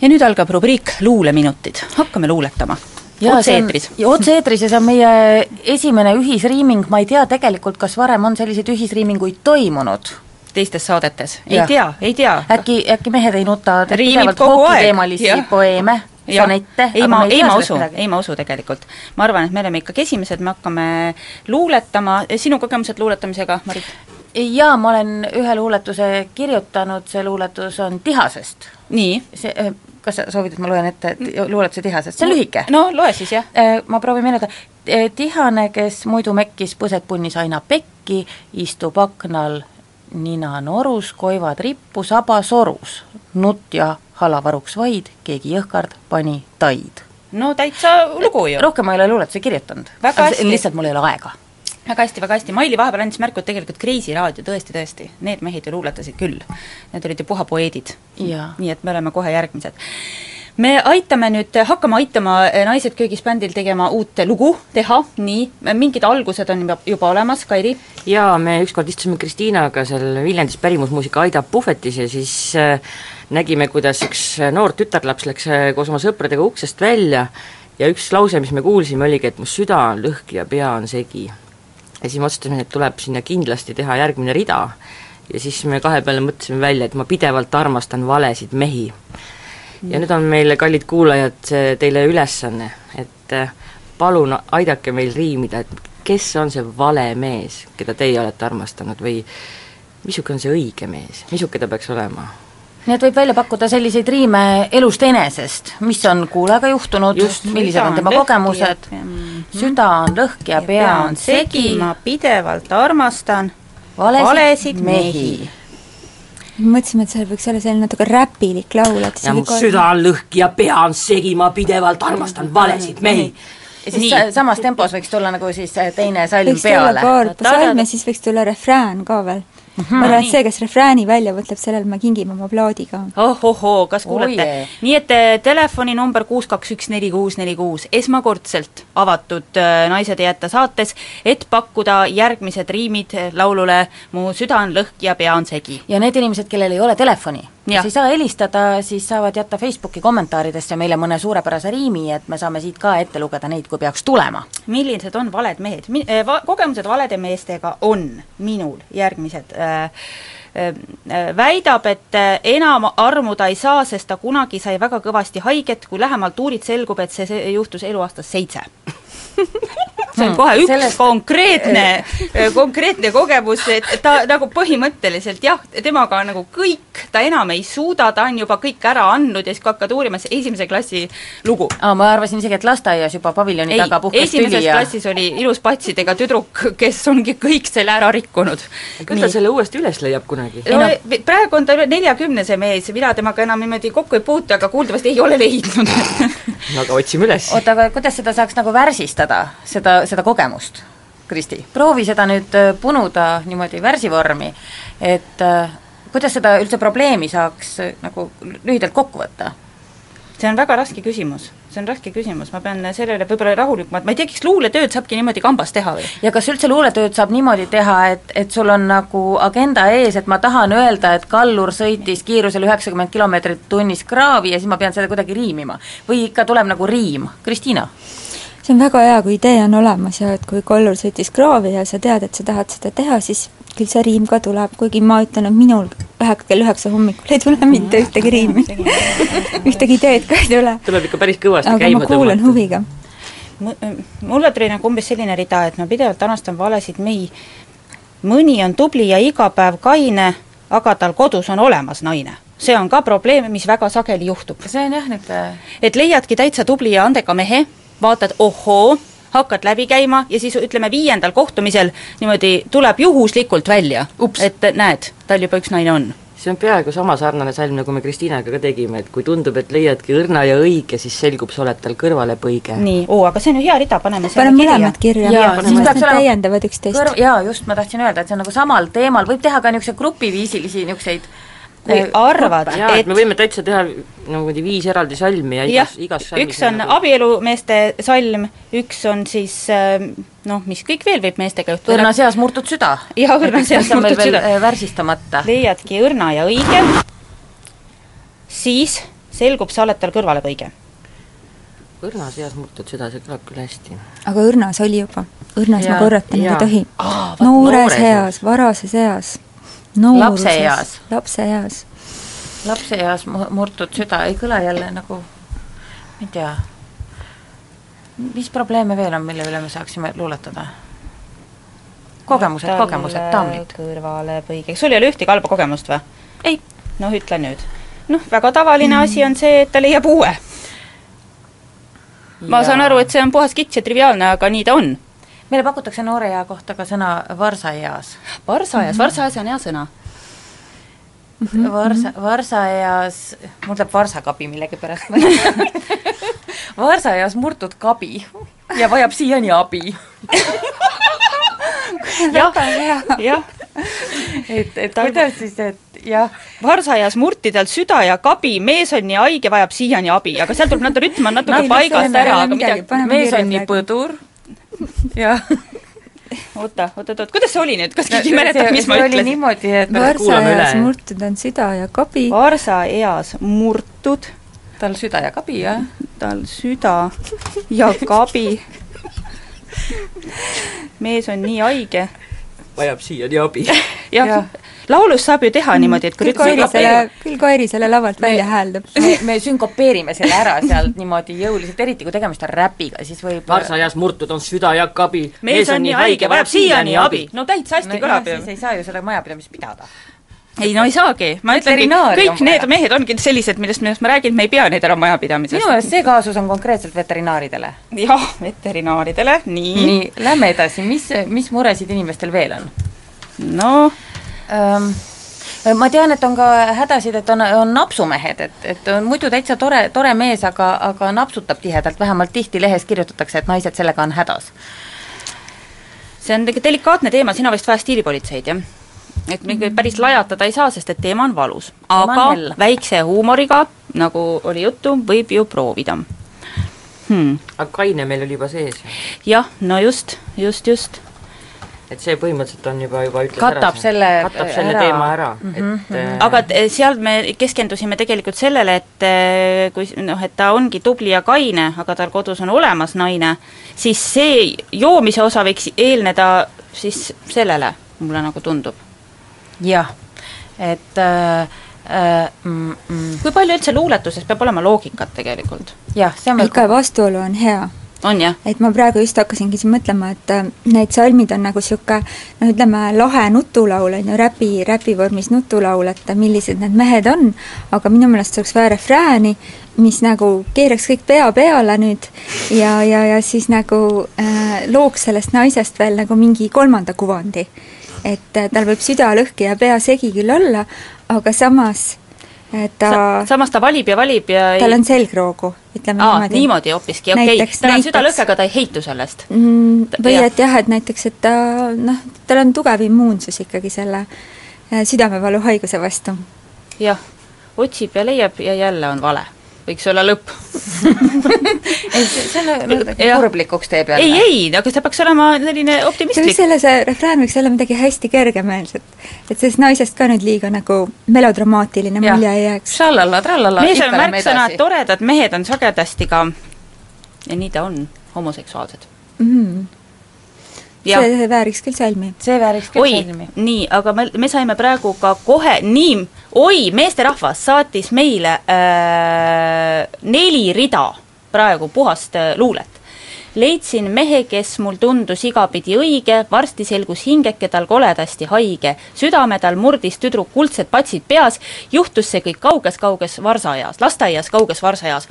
ja nüüd algab rubriik Luuleminutid, hakkame luuletama. otse-eetris. otse-eetris ja see on meie esimene ühisriiming, ma ei tea tegelikult, kas varem on selliseid ühisriiminguid toimunud. teistes saadetes, ei Jah. tea, ei tea. äkki, äkki mehed ei nuta Riimib kogu aeg, hokiteemalisi jah. poeeme. Sonette, ei ma, ei ma usu, ei ma usu tegelikult. ma arvan, et me oleme ikkagi esimesed, me hakkame luuletama, sinu kogemused luuletamisega, Marit? jaa, ma olen ühe luuletuse kirjutanud, see luuletus on Tihasest. nii. see, kas sa soovid, et ma loen ette ti- luuletuse Tihasest, see on lühike. no loe siis, jah. Äh, ma proovin meenutada, tihane, kes muidu mekkis põsed punnis aina pekki, istub aknal nina norus, koivad rippu saba sorus. nutt ja halavaruks vaid, keegi jõhkard pani taid. no täitsa lugu ju. rohkem ma ei ole luuletusi kirjutanud. Lihtsalt mul ei ole aega. väga hästi, väga hästi, Maili vahepeal andis märku, et tegelikult Kreisi raadio tõesti, tõesti, need mehed ju luuletasid küll. Need olid ju puha poeedid. Nii et me oleme kohe järgmised. Me aitame nüüd, hakkame aitama eh, Naised köögis bändil tegema uut lugu teha, nii, mingid algused on juba, olemas, Kairi? jaa, me ükskord istusime Kristiinaga seal Viljandis pärimusmuusika Aida puhvetis ja siis äh, nägime, kuidas üks noor tütarlaps läks äh, koos oma sõpradega uksest välja ja üks lause, mis me kuulsime, oligi, et mu süda on lõhki ja pea on segi. ja siis me otsustasime, et tuleb sinna kindlasti teha järgmine rida ja siis me kahe peale mõtlesime välja, et ma pidevalt armastan valesid mehi. Ja nüüd on meil, kallid kuulajad, see teile ülesanne, et äh, palun aidake meil riimida, et kes on see vale mees, keda teie olete armastanud või missugune on see õige mees, missuke ta peaks olema? nii et võib välja pakkuda selliseid riime elust enesest, mis on kuulajaga juhtunud, millised on tema kogemused, süda on lõhki ja pea on segi, ma pidevalt armastan valesid, valesid mehi. mehi. Mõtlesime, et seal võiks olla selline natuke räpilik laul, et ja mu süda on lõhki ja pea on segi, ma pidevalt armastan valesid mehi. ja siis sa- samas tempos võiks tulla nagu siis äh, teine salm võiks peale. psalmi ja siis võiks tulla refrään ka veel. Ma arvan, et see, kes refrääni välja mõtleb, sellele me kingime oma plaadi ka. ohohoo, kas kuulete Oh yeah. nii et eh, telefoninumber kuus kaks üks neli kuus neli kuus, esmakordselt avatud eh, Naised ei jäta saates, et pakkuda järgmised riimid eh, laulule Mu süda on lõhki ja pea on segi. ja need inimesed, kellel ei ole telefoni, kes ei saa helistada, siis saavad jätta Facebooki kommentaaridesse meile mõne suurepärase riimi, et me saame siit ka ette lugeda neid, kui peaks tulema. millised on valed mehed Mi-, va-, kogemused valede meestega on minul järgmised äh, äh, väidab, et äh, enam armuda ei saa, sest ta kunagi sai väga kõvasti haiget, kui lähemalt uurid, selgub, et see, see juhtus eluaastas seitse see on kohe üks Sellest- konkreetne, konkreetne kogemus, et ta nagu põhimõtteliselt jah, temaga on nagu kõik, ta enam ei suuda, ta on juba kõik ära andnud ja siis kui hakkad uurima, siis esimese klassi lugu aa, ma arvasin isegi, et lasteaias juba paviljoni ei taga, puhkes tüli esimeses ja klassis oli ilus patsidega tüdruk, kes ongi kõik selle ära rikkunud. küll ta selle uuesti üles leiab kunagi. no, praegu on ta üle neljakümne see mees, mina temaga enam niimoodi kokku ei puutu, aga kuuldavasti ei ole leidnud no aga otsime üles. oota, aga kuidas seda saaks nagu värsistada, seda, seda kogemust, Kristi? proovi seda nüüd äh, punuda niimoodi värsivormi, et äh, kuidas seda üldse probleemi saaks äh, nagu lühidalt kokku võtta? see on väga raske küsimus, see on raske küsimus, ma pean sellele võib-olla rahulikumalt, ma ei tea, kas luuletööd saabki niimoodi kambas teha või? ja kas üldse luuletööd saab niimoodi teha, et, et sul on nagu agenda ees, et ma tahan öelda, et kallur sõitis kiirusel üheksakümmend kilomeetrit tunnis kraavi ja siis ma pean seda kuidagi riimima? või ikka tuleb nagu riim? Kristiina? See on väga hea, kui idee on olemas ja et kui kollur sõitis kraavi ja sa tead, et sa tahad seda teha, siis küll see riim ka tuleb, kuigi ma ütlen, et minul ühe, kell üheksa hommikul ei tule mitte ühtegi riimi. Ühtegi ideed ka ei tule. tuleb ikka päris kõvasti aga käima ma kuulan huviga. mulle tuli nagu umbes selline rida, et ma pidevalt armastan valesid mehi, mõni on tubli ja iga päev kaine, aga tal kodus on olemas naine. See on ka probleem, mis väga sageli juhtub. see on jah, niisugune et leiadki täitsa tubli ja andeka mehe, vaatad, ohoo, hakkad läbi käima ja siis ütleme, viiendal kohtumisel niimoodi tuleb juhuslikult välja, et näed, tal juba üks naine on see on peaaegu sama sarnane salm, nagu me Kristiinaga ka tegime, et kui tundub, et leiadki õrna ja õige, siis selgub, sa oled tal kõrvalepõige. nii, oo, aga see on ju hea rida, paneme selle paneme kirja. mõlemad kirja, Jaa, siis nad täiendavad üksteist. jaa, just, ma tahtsin öelda, et see on nagu samal teemal, võib teha ka niisuguseid grupiviisilisi niisuguseid kui arvad, jaa, et me võime täitsa teha niimoodi viis eraldi salmi ja jah igas, igas salmis üks on nagu- abielumeeste salm, üks on siis äh, noh, mis kõik veel võib meestega juhtuda. õrna seas murtud süda. Jaa, õrna seas murtud veel süda. äh, värsistamata. leiadki õrna ja õige, siis selgub, sa oled tal kõrvale põige. õrna seas murtud süda, see kõlab küll hästi. aga õrnas oli juba, õrnas Jaa, ma korratan ei tohi. Noores eas, varases eas, Lapseeas. lapseeas. lapseeas mu-, murtud süda ei kõla jälle nagu, ma ei tea, mis probleeme veel on, mille üle me saaksime luuletada? kogemused, kogemused, daamid. kõrvale põige, sul ei ole ühtegi halba kogemust või? ei. noh, ütle nüüd. noh, väga tavaline mm. asi on see, et ta leiab uue. ma Ja- saan aru, et see on puhas kits ja triviaalne, aga nii ta on. Meile pakutakse noore ea kohta ka sõna varsaeas. varsaeas mm, -hmm. varsaeas on hea sõna. Varsa, varsaeas, mul tuleb varsakabi millegipärast varsaeas murtud kabi ja vajab siiani abi. jah, jah. et, et kuidas siis, et jah, varsaeas murti tal süda ja kabi, mees on nii haige, vajab siiani abi, aga seal tuleb natuke rütm on natuke paigast ära, aga midagi, mees on nii põdur jah. oota, oota, oota, kuidas see oli nüüd, kas keegi mäletab, mis ma oli ütlesin? niimoodi, et kuulame varsaeas üle. murtud on süda ja kabi. varsaeas murtud, tal süda ja kabi, jah. tal süda ja kabi. mees on nii haige. vajab siiani abi. jah Jah. ja. Laulus saab ju teha niimoodi, et küll tuleb selle, küll Kairi selle lavalt välja hääldab. me, me sünkopeerime selle ära sealt niimoodi jõuliselt, eriti kui tegemist on räpiga, siis võib varsaeas murtud on süda ja kabi. mees on nii haige, vajab siiani abi. no täitsa hästi no, kõlab ju siis ei saa ju seda majapidamist pidada. ei no ei saagi, ma ütlengi, kõik need vaja. mehed ongi sellised, millest, millest ma räägin, me ei pea neid ära majapidamises. minu meelest see kaasus on konkreetselt veterinaaridele. jah, veterinaaridele, nii, nii., lähme edasi, mis, mis muresid inimestel veel on? no ähm, ma tean, et on ka hädasid, et on, on napsumehed, et, et on muidu täitsa tore, tore mees, aga, aga napsutab tihedalt, vähemalt tihti lehes kirjutatakse, et naised sellega on hädas. see on tegelikult delikaatne teema, sina vist vaja stiilipolitseid, jah? et me küll päris lajatada ei saa, sest et teema on valus. On aga hell. väikse huumoriga, nagu oli juttu, võib ju proovida hmm.. aga kaine meil oli juba sees. jah, no just, just, just et see põhimõtteliselt on juba, juba ütles Katab ära, selle katab selle ära. teema ära mm, -hmm. et äh, aga t- seal me keskendusime tegelikult sellele, et eh, kui noh, et ta ongi tubli ja kaine, aga tal kodus on olemas naine, siis see joomise osa võiks eelneda siis sellele, mulle nagu tundub. jah, et äh, äh, mm, mm, kui palju üldse luuletuses peab olema loogikat tegelikult? jah, see on ikka vastuolu on hea? Et ma praegu just hakkasingi siin mõtlema, et äh, need salmid on nagu niisugune noh, ütleme lahe nutulaul, on ju, räpi, räpi vormis nutulaul, et millised need mehed on, aga minu meelest oleks vaja refrääni, mis nagu keeraks kõik pea peale nüüd ja, ja, ja siis nagu äh, looks sellest naisest veel nagu mingi kolmanda kuvandi. et äh, tal võib süda lõhki ja pea segi küll olla, aga samas äh, ta Sa, samas ta valib ja valib ja tal on selgroogu, ütleme Aa, niimoodi. niimoodi hoopiski, okei okay. Tal on näiteks. südalõhk, aga ta ei heitu sellest. Mm, või Jah. et jah, et näiteks, et ta noh, tal on tugev immuunsus ikkagi selle äh, südamevaluhaiguse vastu. jah, otsib ja leiab ja jälle on vale. Võiks olla lõpp. ei, Jah. kurblikuks teeb jälle. ei, ei, aga see peaks olema selline optimistlik. selle, see refrään võiks olla midagi hästi kergemeelset. et sellest naisest ka nüüd liiga nagu melodramaatiline mulje ei jääks. Trallala, trallala, mees on märksõna, toredad mehed on sagedasti ka ja nii ta on homoseksuaalsed mm. Jah. See, see vääriks küll salmi. see vääriks küll oi salmi., nii, aga me, me saime praegu ka kohe, nii, oi, meesterahvas saatis meile äh, neli rida praegu puhast äh, luulet. Leidsin mehe, kes mul tundus igapidi õige, varsti selgus hingeke tal koledasti haige. südame tal murdis tüdruk kuldsed patsid peas, juhtus see kõik kauges-kauges varsaaias, lasteaias kauges varsaaias.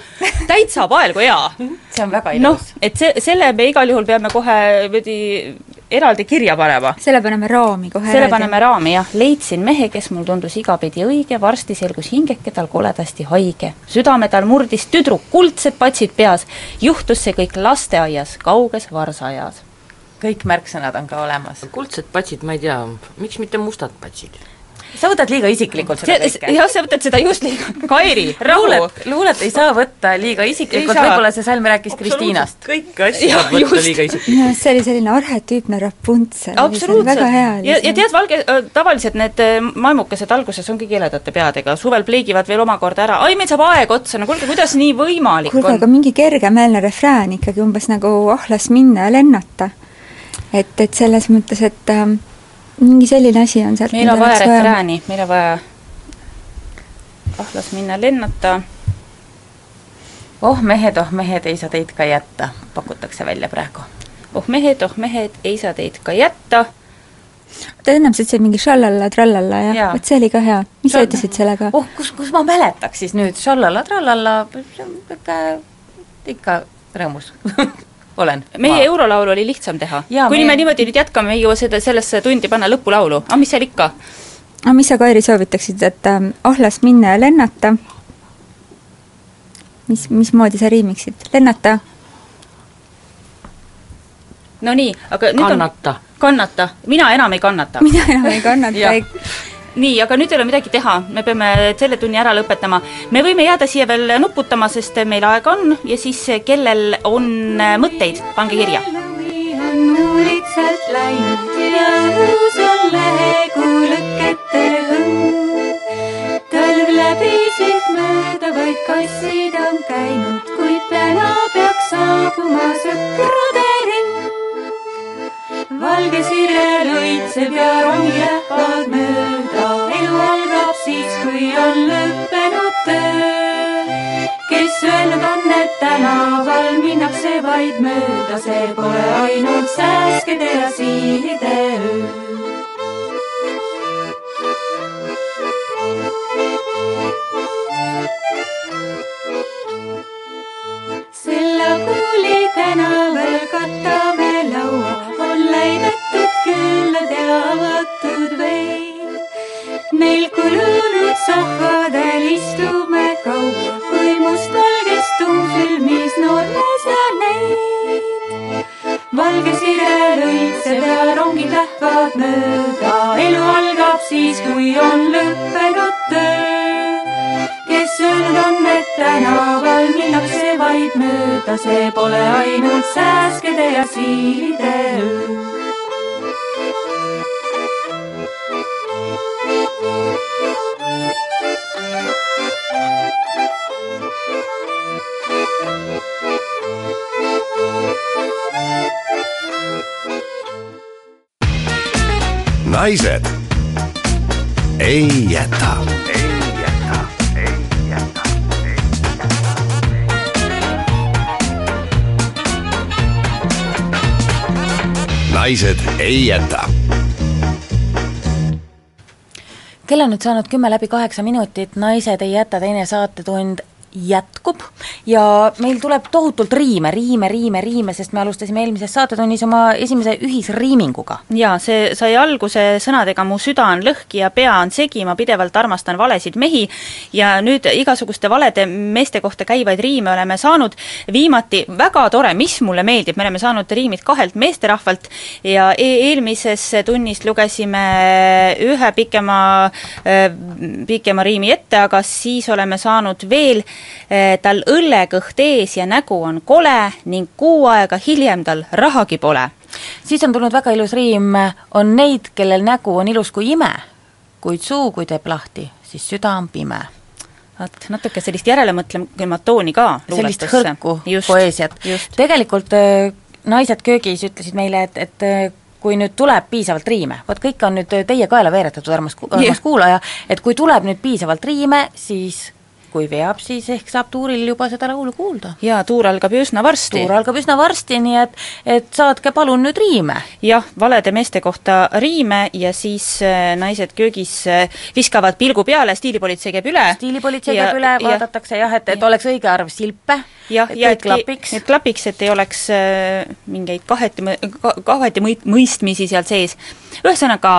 täitsa paelgu hea see on väga noh ilus., et see, selle me igal juhul peame kohe veidi eraldi kirja panema selle paneme raami kohe selle paneme raami jah, leidsin mehe, kes mul tundus igapidi õige, varsti selgus hingeke tal koledasti haige. südame tal murdis tüdruk kuldsed patsid peas, juhtus see kõik lasteaias, kauges varsaaias. kõik märksõnad on ka olemas. kuldsed patsid, ma ei tea, miks mitte mustad patsid? Sa võtad liiga isiklikult seda kõike. jah, sa võtad seda just liiga, Kairi, rahu. luulet, ei saa võtta liiga isiklikult, võib-olla see salm rääkis Kristiinast. kõiki asju saab võtta liiga isiklikult. minu arust see oli selline arhetüüpne Rapuntsel, oli väga hea. ja, ja tead, valge, tavaliselt need äh, maimukesed alguses ongi keeledate peadega, suvel pleegivad veel omakorda ära, ai, meil saab aeg otsa, no kuulge, kuidas nii võimalik kuulge, aga on? mingi kergemeelne refrään ikkagi umbes nagu ah, las minna ja lennata. et, et selles mõttes, et ähm, mingi selline asi on sealt meil on vaja refrääni, meil on vaja ah, las minna lennata oh mehed, oh mehed, ei saa teid ka jätta, pakutakse välja praegu. oh mehed, oh mehed, ei saa teid ka jätta. ta ennem sa ütlesid mingi šallalla trallalla ja Jaa. vot see oli ka hea. mis sa ütlesid sellega? oh, kus, kus ma mäletaks siis nüüd, šallalla-trallalla, ikka, ikka rõõmus olen. meie eurolaulu oli lihtsam teha. Kui me- me niimoodi nüüd jätkame, ei jõua seda, sellesse tundi panna lõpulaulu, aga mis seal ikka. aga mis sa, Kairi, soovitaksid, et ähm, ah, las minna ja lennata? mis, mismoodi sa riimiksid? lennata? no nii, aga nüüd kannata. on kannata, mina enam ei kannata. mina enam ei kannata nii, aga nüüd ei ole midagi teha, me peame selle tunni ära lõpetama. me võime jääda siia veel nuputama, sest meil aega on ja siis kellel on mõtteid, pange kirja. on nuulitsalt läinud ja õhus on lehekülgete hõng. talv läbi siit mööda vaid kassid on käinud, kuid täna peaks saabuma sõprade ring. valge sirel õitseb ja rong lähevad mööda, kui on lõppenud töö. kes öelnud on, et tänaval minnakse vaid mööda, see pole ainult sääskede ja siilide öö. Ei jäta kell on nüüd saanud kümme läbi kaheksa minutit, Naised ei jäta teine saatetund jätkub. Ja meil tuleb tohutult riime, riime, riime, riime, sest me alustasime eelmises saatetunnis oma esimese ühisriiminguga. jaa, see sai alguse sõnadega Mu süda on lõhki ja pea on segi, ma pidevalt armastan valesid mehi. Ja nüüd igasuguste valede meeste kohta käivaid riime oleme saanud. Viimati, väga tore, mis mulle meeldib, me oleme saanud riimid kahelt meesterahvalt. Ja e eelmises tunnis lugesime ühe pikema, pikema riimi ette, aga siis oleme saanud veel eh, tal õllekõht ees ja nägu on kole ning kuu aega hiljem tal rahagi pole. Siis on tulnud väga ilus riim, on neid, kellel nägu on ilus kui ime, kuid suu, kui teeb lahti, siis süda on pime. vot, natuke sellist järelemõtlemat tooni ka sellist hõrku poeesiat. tegelikult äh, naised köögis ütlesid meile, et, et äh, kui nüüd tuleb piisavalt riime, vot kõik on nüüd teie kaela veeretatud, armas, armas kuulaja, et kui tuleb nüüd piisavalt riime, siis kui veab, siis ehk saab tuuril juba seda laulu kuulda. jaa, tuur algab ju üsna varsti. tuur algab üsna varsti, nii et, et saatke palun nüüd riime. jah, valede meeste kohta riime ja siis äh, naised köögis äh, viskavad pilgu peale, stiilipolitsei käib üle. stiilipolitsei käib üle, vaadatakse jah, et, et oleks õige arv silpe, jah, et ja kõik klapiks. et klapiks, et ei oleks äh, mingeid kaheti, kaheti mõi-, mõistmisi seal sees. ühesõnaga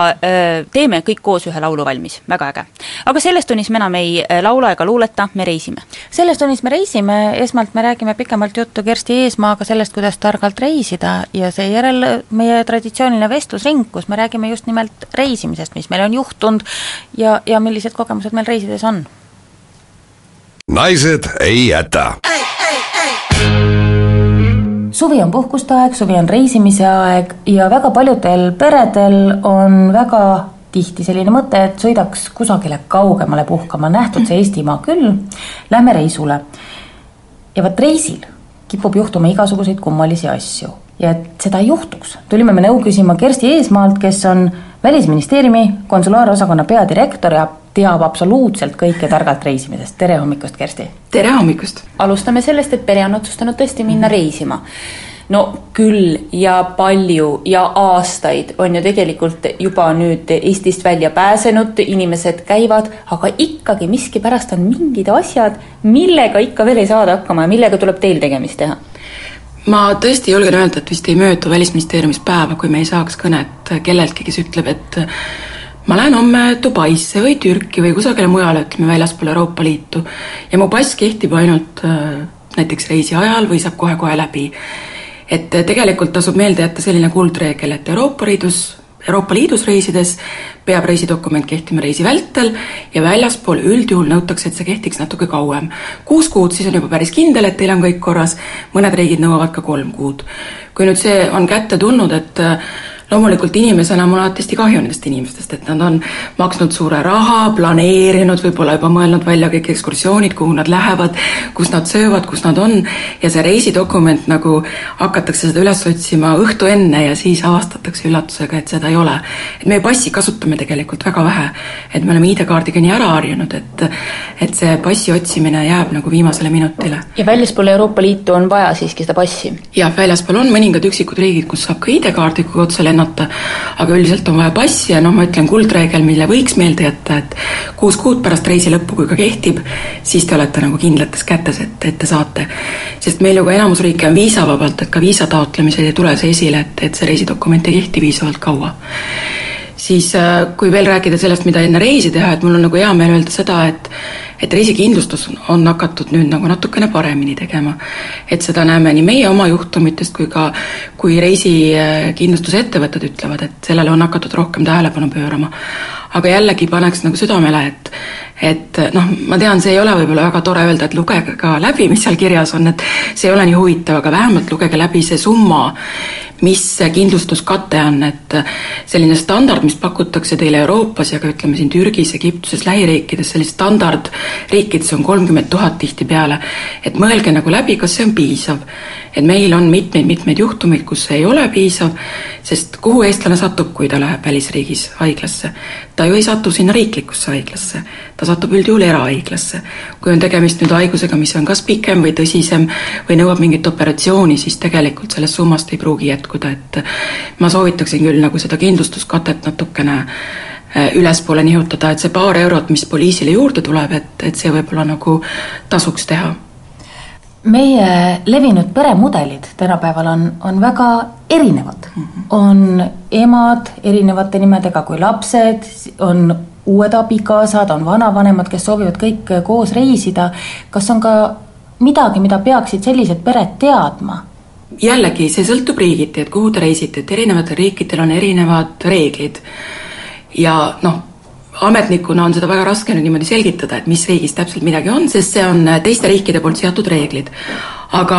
teeme kõik koos ühe laulu valmis, väga äge. aga selles tunnis me enam ei laula ega luuleta, me reisime. selles tunnis me reisime, esmalt me räägime pikemalt juttu Kersti Eesmaaga sellest, kuidas targalt reisida ja seejärel meie traditsiooniline vestlusring, kus me räägime just nimelt reisimisest, mis meil on juhtunud ja, ja millised kogemused meil reisides on. naised ei jäta suvi on puhkuste aeg, suvi on reisimise aeg ja väga paljudel peredel on väga tihti selline mõte, et sõidaks kusagile kaugemale puhkama, nähtud see Eestimaa küll, lähme reisule. ja vot reisil kipub juhtuma igasuguseid kummalisi asju ja et seda ei juhtuks, tulime me nõu küsima Kersti Eesmaalt, kes on Välisministeeriumi konsulaarosakonna peadirektor ja teab absoluutselt kõike targalt reisimisest, tere hommikust, Kersti! tere hommikust! alustame sellest, et pere on otsustanud tõesti minna reisima. No küll ja palju ja aastaid on ju tegelikult juba nüüd Eestist välja pääsenud, inimesed käivad, aga ikkagi miskipärast on mingid asjad, millega ikka veel ei saada hakkama ja millega tuleb teil tegemist teha ma tõesti julgen öelda, et vist ei möödu Välisministeeriumis päeva, kui me ei saaks kõnet kelleltki, kes ütleb, et ma lähen homme Dubaisse või Türki või kusagile mujale, ütleme väljaspool Euroopa Liitu ja mu pass kehtib ainult äh, näiteks reisi ajal või saab kohe-kohe läbi. Et tegelikult tasub meelde jätta selline kuldreegel, et Euroopa Liidus Euroopa Liidus reisides peab reisidokument kehtima reisi vältel ja väljaspool üldjuhul nõutakse, et see kehtiks natuke kauem. kuus kuud, siis on juba päris kindel, et teil on kõik korras, mõned riigid nõuavad ka kolm kuud. kui nüüd see on kätte tulnud, et loomulikult inimesena mul on alati kahju nendest inimestest, et nad on maksnud suure raha, planeerinud, võib-olla juba mõelnud välja kõik ekskursioonid, kuhu nad lähevad, kus nad söövad, kus nad on, ja see reisidokument nagu hakatakse seda üles otsima õhtu enne ja siis avastatakse üllatusega, et seda ei ole. et meie passi kasutame tegelikult väga vähe. et me oleme ID-kaardiga nii ära harjunud, et et see passi otsimine jääb nagu viimasele minutile. ja väljaspool Euroopa Liitu on vaja siiski seda passi? jah, väljaspool on mõningad üksikud riigid, kus saab ka ID-kaardiga otse lennata, lennata, aga üldiselt on vaja passi ja noh, ma ütlen kuldreegel, mille võiks meelde jätta, et kuus kuud pärast reisi lõppu, kui ka kehtib, siis te olete nagu kindlates kätes, et, et te saate. sest meil ju ka enamus riike on viisavabalt, et ka viisa taotlemisel ei tule see esile, et, et see reisidokument ei kehti piisavalt kaua siis kui veel rääkida sellest, mida enne reisi teha, et mul on nagu hea meel öelda seda, et et reisikindlustus on hakatud nüüd nagu natukene paremini tegema. et seda näeme nii meie oma juhtumitest kui ka, kui reisikindlustusettevõtted ütlevad, et sellele on hakatud rohkem tähelepanu pöörama. Aga jällegi paneks nagu südamele, et et noh, ma tean, see ei ole võib-olla väga tore öelda, et lugege ka läbi, mis seal kirjas on, et see ei ole nii huvitav, aga vähemalt lugege läbi see summa, mis see kindlustuskate on, et selline standard, mis pakutakse teile Euroopas ja ka ütleme siin Türgis, Egiptuses, lähiriikides, sellist standardriikides on kolmkümmend tuhat tihtipeale, et mõelge nagu läbi, kas see on piisav. Et meil on mitmeid-mitmeid juhtumeid, kus see ei ole piisav, sest kuhu eestlane satub, kui ta läheb välisriigis haiglasse? ta ju ei satu sinna riiklikusse haiglasse, ta satub üldjuhul erahaiglasse. kui on tegemist nüüd haigusega, mis on kas pikem või tõsisem või nõuab mingit operatsiooni, siis tegelikult sellest summast ei pruugi jätkuda, et ma soovitaksin küll nagu seda kindlustuskatet natukene ülespoole nihutada, et see paar eurot, mis poliisile juurde tuleb, et, et see võib-olla nagu tasuks teha meie levinud peremudelid tänapäeval on, on väga erinevad mm. -hmm. on emad erinevate nimedega kui lapsed, on uued abikaasad, on vanavanemad, kes soovivad kõik koos reisida. kas on ka midagi, mida peaksid sellised pered teadma? jällegi, see sõltub riigiti, et kuhu te reisite, et erinevatel riikidel on erinevad reeglid. ja noh, ametnikuna on seda väga raske nüüd niimoodi selgitada, et mis riigis täpselt midagi on, sest see on teiste riikide poolt seatud reeglid. aga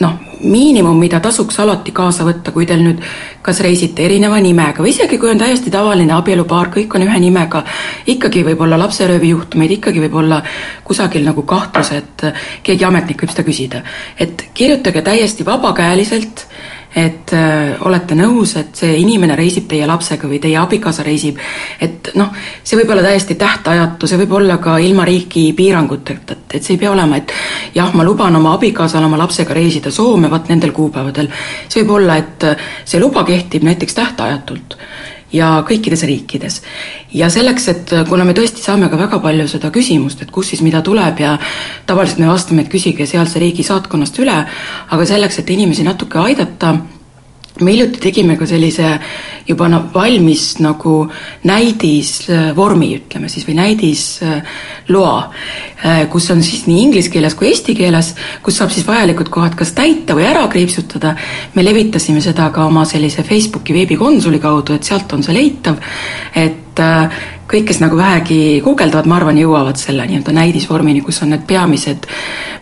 noh, miinimum, mida tasuks alati kaasa võtta, kui teil nüüd kas reisite erineva nimega või isegi kui on täiesti tavaline abielupaar, kõik on ühe nimega, ikkagi võib olla lapseröövi juhtumeid, ikkagi võib olla kusagil nagu kahtlus, et keegi ametnik võib seda küsida. et kirjutage täiesti vabakäeliselt et äh, olete nõus, et see inimene reisib teie lapsega või teie abikaasa reisib, et noh, see võib olla täiesti tähtajatu, see võib olla ka ilma riigi piiranguteta, et, et see ei pea olema, et jah, ma luban oma abikaasal oma lapsega reisida Soome vot nendel kuupäevadel. see võib olla, et see luba kehtib näiteks tähtajatult ja kõikides riikides. ja selleks, et kuna me tõesti saame ka väga palju seda küsimust, et kus siis mida tuleb ja tavaliselt me vastame, et küsige sealse riigi saatkonnast üle, aga selleks, et inimesi natuke aidata, me hiljuti tegime ka sellise juba no, valmis nagu näidisvormi, ütleme siis, või näidisloa, äh, kus on siis nii inglise keeles kui eesti keeles, kus saab siis vajalikud kohad kas täita või ära kriipsutada. me levitasime seda ka oma sellise Facebooki veebikonsuli kaudu, et sealt on see leitav, et äh, kõik, kes nagu vähegi guugeldavad, ma arvan, jõuavad selle nii-öelda näidisvormini, kus on need peamised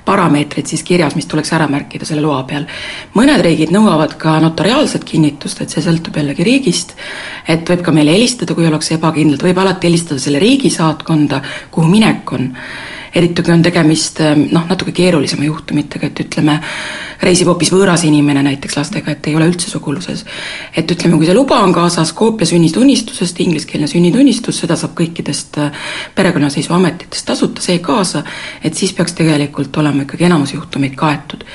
parameetrid siis kirjas, mis tuleks ära märkida selle loa peal. mõned riigid nõuavad ka notariaalset kinnitust, et see sõltub jällegi riigist, et võib ka meile helistada, kui ollakse ebakindlad, võib alati helistada selle riigi saatkonda, kuhu minek on eriti kui on tegemist noh, natuke keerulisema juhtumitega, et ütleme, reisib hoopis võõras inimene näiteks lastega, et ei ole üldse suguluses. et ütleme, kui see luba on kaasas, koopia sünnitunnistusest, ingliskeelne sünnitunnistus, seda saab kõikidest äh, perekonnaseisuametitest tasuta, see kaasa, et siis peaks tegelikult olema ikkagi enamus juhtumeid kaetud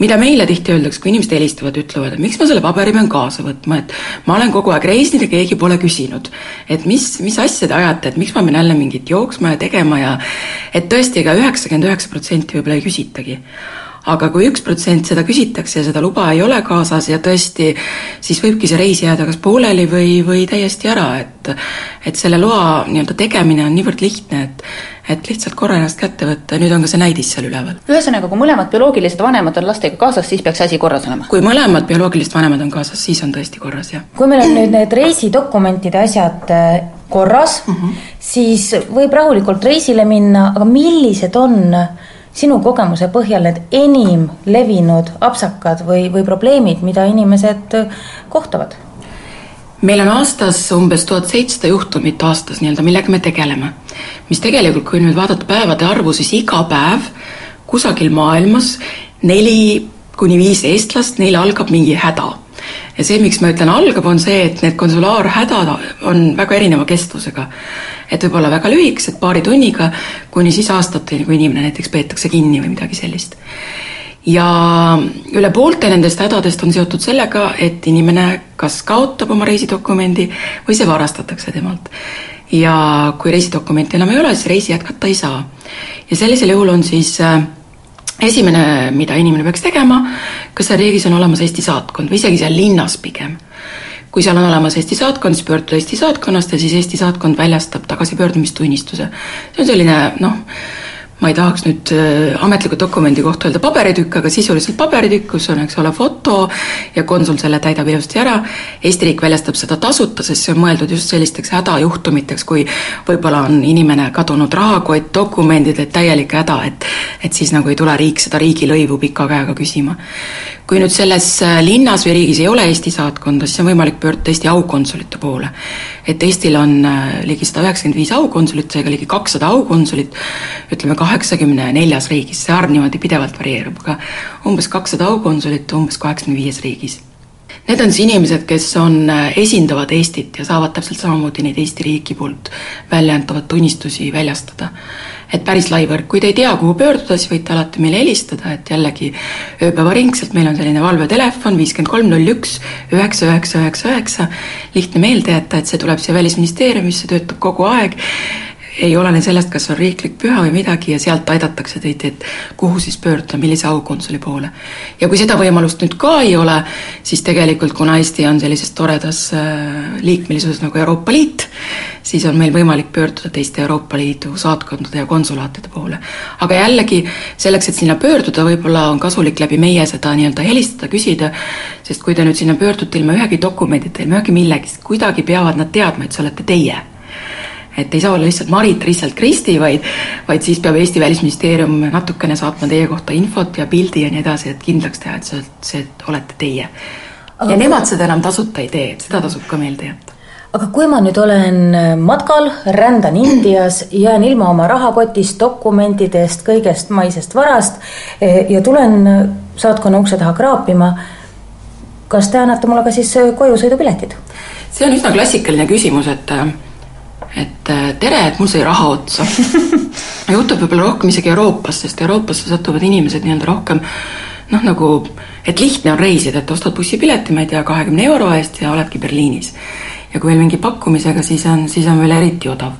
mida meile tihti öeldakse, kui inimesed helistavad, ütlevad, et miks ma selle paberi pean kaasa võtma, et ma olen kogu aeg reisinud ja keegi pole küsinud. et mis, mis asja te ajate, et miks ma pean jälle mingit jooksma ja tegema ja et tõesti, ega üheksakümmend üheksa protsenti võib-olla ei küsitagi aga kui üks protsent seda küsitakse ja seda luba ei ole kaasas ja tõesti, siis võibki see reis jääda kas pooleli või, või täiesti ära, et et selle loa nii-öelda tegemine on niivõrd lihtne, et et lihtsalt korra ennast kätte võtta ja nüüd on ka see näidis seal üleval. ühesõnaga, kui mõlemad bioloogilised vanemad on lastega kaasas, siis peaks asi korras olema? kui mõlemad bioloogilised vanemad on kaasas, siis on tõesti korras, jah. kui meil on nüüd need reisidokumentide asjad äh, korras mm, -hmm. siis võib rahulikult reisile minna, aga millised on äh, sinu kogemuse põhjal need enim levinud apsakad või, või probleemid, mida inimesed kohtavad? meil on aastas umbes tuhat seitsesada juhtumit aastas nii-öelda, millega me tegeleme. mis tegelikult, kui nüüd vaadata päevade arvu, siis iga päev kusagil maailmas neli kuni viis eestlast, neil algab mingi häda ja see, miks ma ütlen algab, on see, et need konsulaarhädad on väga erineva kestvusega. Et võib olla väga lühikesed, paari tunniga, kuni siis aastateni, kui inimene näiteks peetakse kinni või midagi sellist. ja üle poolte nendest hädadest on seotud sellega, et inimene kas kaotab oma reisidokumendi või see varastatakse temalt. ja kui reisidokumenti enam ei ole, siis reisi jätkata ei saa. ja sellisel juhul on siis äh, esimene, mida inimene peaks tegema, kas seal riigis on olemas Eesti saatkond või isegi seal linnas pigem. Kui seal on olemas Eesti saatkond, siis pöörduda Eesti saatkonnast ja siis Eesti saatkond väljastab tagasipöördumistunnistuse. see on selline noh, ma ei tahaks nüüd äh, ametliku dokumendi kohta öelda paberitükk, aga sisuliselt paberitükk, kus on, eks ole, foto ja konsul selle täidab ilusti ära. Eesti riik väljastab seda tasuta, sest see on mõeldud just sellisteks hädajuhtumiteks, kui võib-olla on inimene kadunud rahakott, dokumendid, et täielik häda, et et siis nagu ei tule riik seda riigilõivu pika käega küsima kui nüüd selles äh, linnas või riigis ei ole Eesti saatkonda, siis on võimalik pöörduda Eesti aukonsulite poole. et Eestil on äh, ligi sada üheksakümmend viis aukonsulit, seega ligi kakssada aukonsulit, ütleme kaheksakümne neljas riigis, see arv niimoodi pidevalt varieerub, aga umbes kakssada aukonsulit umbes kaheksakümne viies riigis. Need on siis inimesed, kes on, äh, esindavad Eestit ja saavad täpselt samamoodi neid Eesti riigi poolt välja antavad tunnistusi väljastada. Et päris lai võrk, kui te ei tea, kuhu pöörduda, siis võite alati meile helistada, et jällegi ööpäevaringselt meil on selline valvetelefon viiskümmend kolm null üks üheksa üheksa üheksa üheksa, lihtne meelde jätta, et see tuleb siia Välisministeeriumisse, töötab kogu aeg ei olene sellest, kas on riiklik püha või midagi ja sealt aidatakse teid, et kuhu siis pöörduda, millise aukonsuli poole. ja kui seda võimalust nüüd ka ei ole, siis tegelikult, kuna Eesti on sellises toredas äh, liikmelisuses nagu Euroopa Liit, siis on meil võimalik pöörduda teiste Euroopa Liidu saatkondade ja konsulaatide poole. aga jällegi, selleks, et sinna pöörduda, võib-olla on kasulik läbi meie seda nii-öelda helistada, küsida, sest kui te nüüd sinna pöördute ilma ühegi dokumendita, ilma ühegi millegist, kuidagi peavad nad teadma, et see olete teie et ei saa olla lihtsalt Marit Risselt Kristi, vaid, vaid siis peab Eesti Välisministeerium natukene saatma teie kohta infot ja pildi ja nii edasi, et kindlaks teha, et see, see olete teie. ja nemad seda enam tasuta ei tee, et seda tasub ka meelde jätta aga kui ma nüüd olen matkal, rändan Indias, jään ilma oma rahakotist, dokumentidest, kõigest maisest varast eh, ja tulen saatkonna ukse taha kraapima, kas te annate mulle ka siis kojusõidupiletid? see on üsna klassikaline küsimus, et et tere, et mul sai raha otsa juhtub võib-olla rohkem isegi Euroopas, sest Euroopasse satuvad inimesed nii-öelda rohkem noh, nagu et lihtne on reisida, et ostad bussipileti, ma ei tea, kahekümne euro eest ja oledki Berliinis. ja kui veel mingi pakkumisega, siis on, siis on veel eriti odav.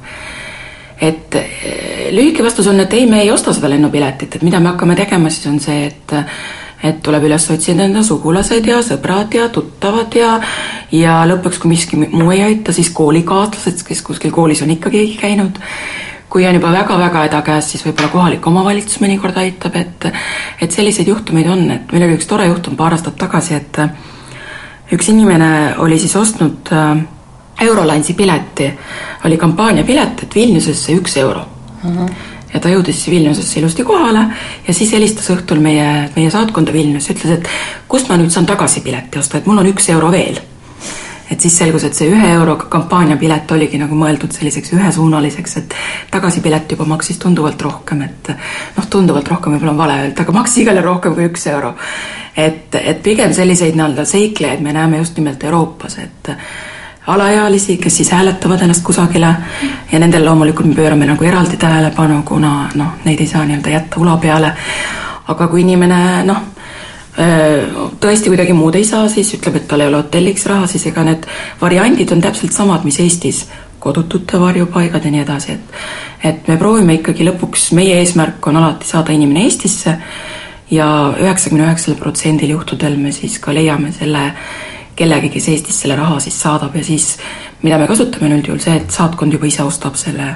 et eh, lühike vastus on, et ei, me ei osta seda lennupiletit, et mida me hakkame tegema, siis on see, et et tuleb üles otsida enda sugulased ja sõbrad ja tuttavad ja ja lõpuks, kui miski muu ei aita, siis koolikaaslased, kes kuskil koolis on ikka keegi käinud. kui on juba väga-väga häda käes, siis võib-olla kohalik omavalitsus mõnikord aitab, et et selliseid juhtumeid on, et meil oli üks tore juhtum paar aastat tagasi, et üks inimene oli siis ostnud äh, Eurolinesi pileti, oli kampaaniapilet, et Vilniusesse üks euro uh. -huh ja ta jõudis Vilniusesse ilusti kohale ja siis helistas õhtul meie, meie saatkonda Vilnius, ütles, et kust ma nüüd saan tagasipileti osta, et mul on üks euro veel. et siis selgus, et see ühe euro kampaaniapilet oligi nagu mõeldud selliseks ühesuunaliseks, et tagasipilet juba maksis tunduvalt rohkem, et noh, tunduvalt rohkem võib-olla on vale öelda, aga maksis igal juhul rohkem kui üks euro. et, et pigem selliseid nii-öelda seiklejaid me näeme just nimelt Euroopas, et alaealisi, kes siis hääletavad ennast kusagile ja nendel loomulikult me pöörame nagu eraldi tähelepanu, kuna noh, neid ei saa nii-öelda jätta ula peale. aga kui inimene noh, tõesti kuidagi muud ei saa, siis ütleb, et tal ei ole hotelliks raha, siis ega need variandid on täpselt samad, mis Eestis, kodutute varjupaigad ja nii edasi, et et me proovime ikkagi lõpuks, meie eesmärk on alati saada inimene Eestisse ja üheksakümne üheksal protsendil juhtudel me siis ka leiame selle kellegi, kes Eestis selle raha siis saadab ja siis mida me kasutame on üldjuhul see, et saatkond juba ise ostab selle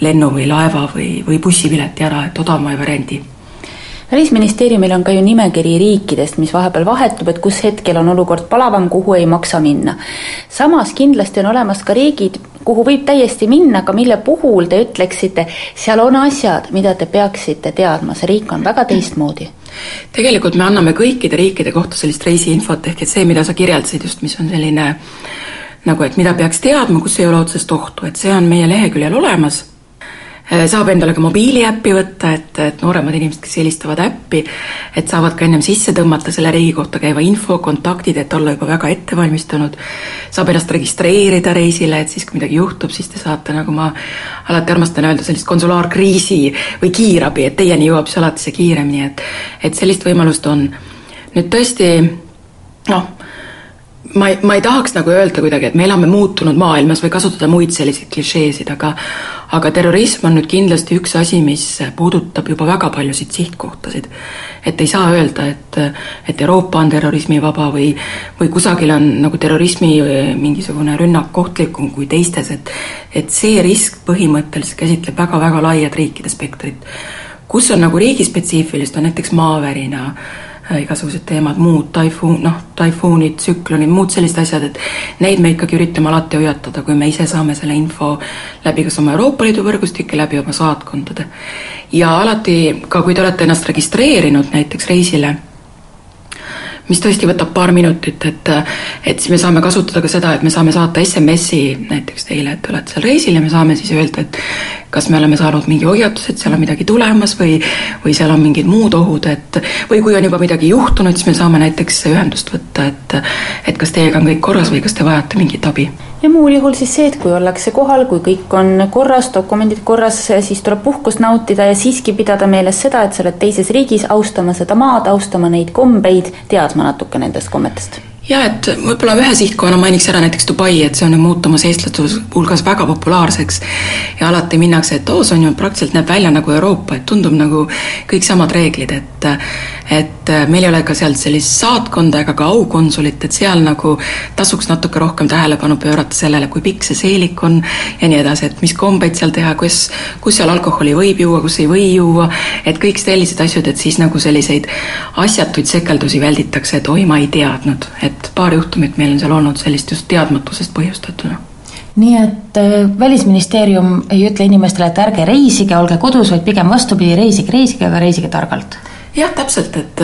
lennu või laeva või, või bussipileti ära, et odavama variandi välisministeeriumil on ka ju nimekiri riikidest, mis vahepeal vahetub, et kus hetkel on olukord palavam, kuhu ei maksa minna. samas kindlasti on olemas ka riigid, kuhu võib täiesti minna, aga mille puhul te ütleksite, seal on asjad, mida te peaksite teadma, see riik on väga teistmoodi tegelikult me anname kõikide riikide kohta sellist reisiinfot, ehk et see, mida sa kirjeldasid just, mis on selline nagu, et mida peaks teadma, kus ei ole otsest ohtu, et see on meie leheküljel olemas saab endale ka mobiiliäppi võtta, et, et nooremad inimesed, kes helistavad äppi, et saavad ka ennem sisse tõmmata selle riigi kohta käiva info, kontaktid, et olla juba väga ette valmistunud. saab ennast registreerida reisile, et siis, kui midagi juhtub, siis te saate, nagu ma alati armastan öelda, sellist konsulaarkriisi või kiirabi, et teieni jõuab siis alati see kiiremini, et et sellist võimalust on. nüüd tõesti noh, ma ei, ma ei tahaks nagu öelda kuidagi, et me elame muutunud maailmas või kasutada muid selliseid klišeesid, aga aga terrorism on nüüd kindlasti üks asi, mis puudutab juba väga paljusid sihtkohtasid. et ei saa öelda, et, et Euroopa on terrorismivaba või, või kusagil on nagu terrorismi mingisugune rünnak ohtlikum kui teistes, et et see risk põhimõtteliselt käsitleb väga-väga laiad riikide spektrit. kus on nagu riigispetsiifilist, on näiteks maavärina Äh, igasugused teemad, muud taifuun, noh, taifuunid, tsüklonid, muud sellised asjad, et neid me ikkagi üritame alati hoiatada, kui me ise saame selle info läbi kas oma Euroopa Liidu võrgustike, läbi oma saatkondade. ja alati ka, kui te olete ennast registreerinud näiteks reisile mis tõesti võtab paar minutit, et et siis me saame kasutada ka seda, et me saame saata SMS-i näiteks teile, et te olete seal reisil ja me saame siis öelda, et kas me oleme saanud mingi hoiatuse, et seal on midagi tulemas või või seal on mingid muud ohud, et või kui on juba midagi juhtunud, siis me saame näiteks ühendust võtta, et et kas teiega on kõik korras või kas te vajate mingit abi. Ja muul juhul siis see, et kui ollakse kohal, kui kõik on korras, dokumendid korras, siis tuleb puhkust nautida ja siiski pidada meeles seda, et sa oled teises riigis, austama seda maad, austama neid kombeid, teadma natuke nendest kommetest? Ja et võib-olla ühe sihtkohana mainiks ära näiteks Dubai, et see on muutumas eestlaste hulgas väga populaarseks. Ja alati minnakse, et oo, see on ju praktiliselt näeb välja nagu Euroopa, et tundub nagu kõik samad reeglid, et et meil ei ole ka seal sellist saatkonda ega ka aukonsulit, et seal nagu tasuks natuke rohkem tähelepanu pöörata sellele, kui pikk see seelik on ja nii edasi, et mis kombeid seal teha, kus, kus seal alkoholi võib juua, kus ei või juua, et kõik sellised asjad, et siis nagu selliseid asjatuid sekeldusi välditakse, et oi, ma ei teadnud, et paar juhtumit meil on seal olnud sellist just teadmatusest põhjustatuna. Nii et äh, Välisministeerium ei ütle inimestele, et ärge reisige, olge kodus, vaid pigem vastupidi, reisige, reisige, aga reisige targalt jah, täpselt, et,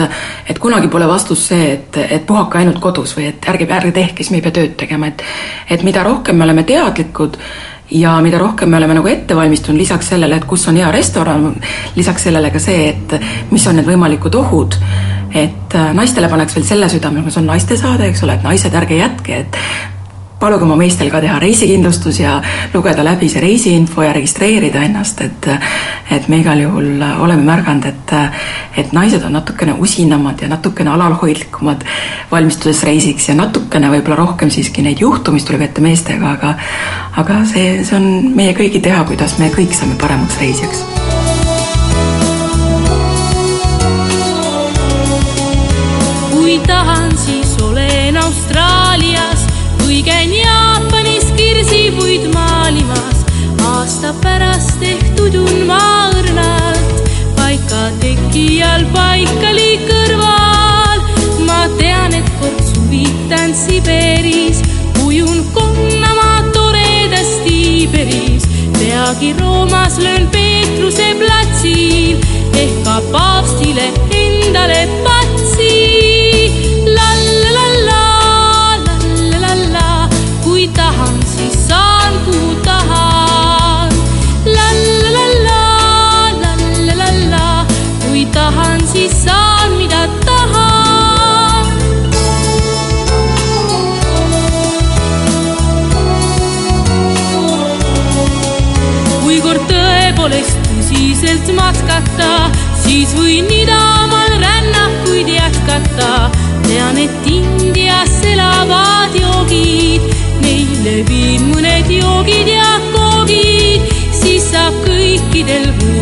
et kunagi pole vastus see, et, et puhake ainult kodus või et ärge, ärge tehke, siis me ei pea tööd tegema, et et mida rohkem me oleme teadlikud ja mida rohkem me oleme nagu ette valmistunud, lisaks sellele, et kus on hea restoran, lisaks sellele ka see, et mis on need võimalikud ohud, et naistele paneks veel selle südamele, see on naiste saade, eks ole, et naised, ärge jätke, et paluge oma meestel ka teha reisikindlustus ja lugeda läbi see reisiinfo ja registreerida ennast, et et me igal juhul oleme märganud, et et naised on natukene usinamad ja natukene alalhoidlikumad valmistudes reisiks ja natukene võib-olla rohkem siiski neid juhtumisi tuleb ette meestega, aga aga see, see on meie kõigi teha, kuidas me kõik saame paremaks reisijaks peagi Roomas löön Peetruse platsil ehk ka paavstile endale siis võin idamaal rännakuid jätkata. tean, et Indias elavad joogid neile viin mõned joogid ja koogid, siis saab kõikidel rõõmupäev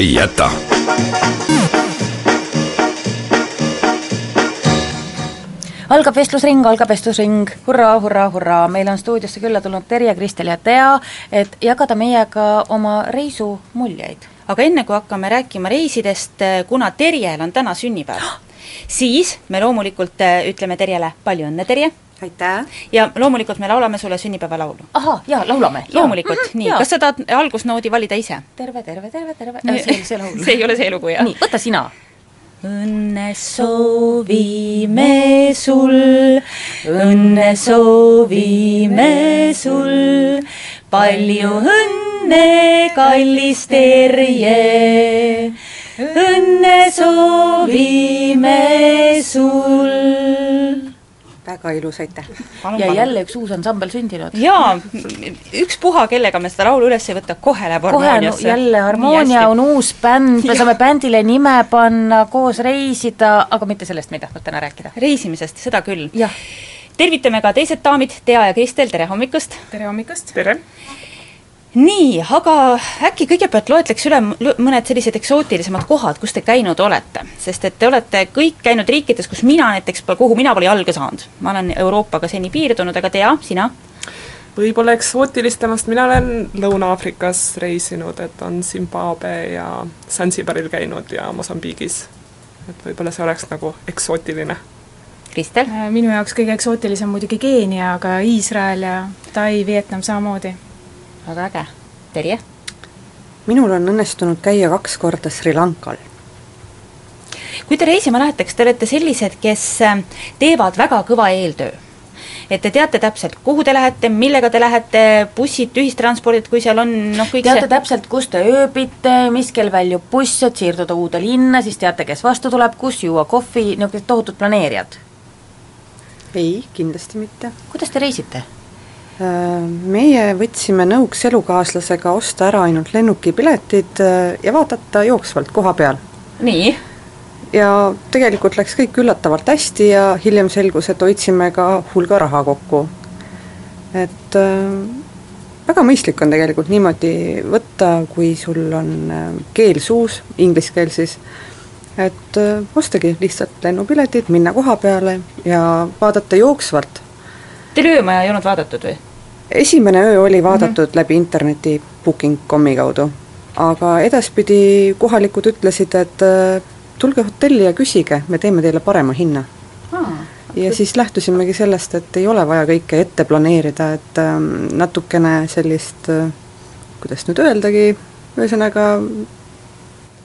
ei jäta. algab vestlusring, algab vestlusring, hurraa, hurraa, hurraa, meil on stuudiosse külla tulnud Terje, Kristel ja Tea, et jagada meiega oma reisumuljeid. aga enne, kui hakkame rääkima reisidest, kuna Terjel on täna sünnipäev, siis me loomulikult äh, ütleme Terjele palju õnne, Terje! Aitäh! ja loomulikult me laulame sulle sünnipäevalaulu. ahah, jaa, laulame. loomulikult, nii, kas sa tahad algusnoodi valida ise? terve, terve, terve, terve, see ei ole see laul. see ei ole see lugu, jah? nii, võta sina. õnne soovime sul, õnne soovime sul, palju õnne, kallis Terje. õnne soovime sul. Väga ilus, aitäh! ja jälle üks uus ansambel sündinud. jaa, ükspuha, kellega me seda laulu üles ei võta, kohe läheb harmooniasse. jälle Harmoonia on uus bänd, me saame bändile nime panna, koos reisida, aga mitte sellest me ei tahtnud täna rääkida. reisimisest, seda küll. jah. tervitame ka teised daamid, Tea ja Kristel, tere hommikust! tere hommikust! tere! Nii, aga äkki kõigepealt loetleks üle mõned sellised eksootilisemad kohad, kus te käinud olete, sest et te olete kõik käinud riikides, kus mina näiteks, kuhu mina pole jalga saanud. ma olen Euroopaga seni piirdunud, aga Tea, sina? võib-olla eksootilisemast, mina olen Lõuna-Aafrikas reisinud, et on Zimbabwe ja Zanzibaril käinud ja Mosambiigis. et võib-olla see oleks nagu eksootiline. Kristel? minu jaoks kõige eksootilisem muidugi Keenia, aga Iisrael ja Tai, Vietnam samamoodi väga äge. Terje? minul on õnnestunud käia kaks korda Sri Lankal. kui te reisima lähete, kas te olete sellised, kes äh, teevad väga kõva eeltöö? et te teate täpselt, kuhu te lähete, millega te lähete, bussid, ühistranspordid, kui seal on noh, kõik teate see täpselt, kus te ööbite, mis kell väljub buss, et siirduda uude linna, siis teate, kes vastu tuleb, kus juua kohvi, niisugused tohutud planeerijad? ei, kindlasti mitte. kuidas te reisite? Äh, meie võtsime nõuks elukaaslasega osta ära ainult lennukipiletid äh, ja vaadata jooksvalt koha peal. nii? ja tegelikult läks kõik üllatavalt hästi ja hiljem selgus, et hoidsime ka hulga raha kokku. et äh, väga mõistlik on tegelikult niimoodi võtta, kui sul on keel suus, inglise keel siis, et ostagi lihtsalt lennupiletid, minna koha peale ja vaadata jooksvalt. Teil öömaja ei olnud vaadatud või? Esimene öö oli vaadatud mm -hmm. läbi interneti booking.com'i kaudu, aga edaspidi kohalikud ütlesid, et äh, tulge hotelli ja küsige, me teeme teile parema hinna ah,. ja siis lähtusimegi sellest, et ei ole vaja kõike ette planeerida, et ähm, natukene sellist äh, kuidas nüüd öeldagi, ühesõnaga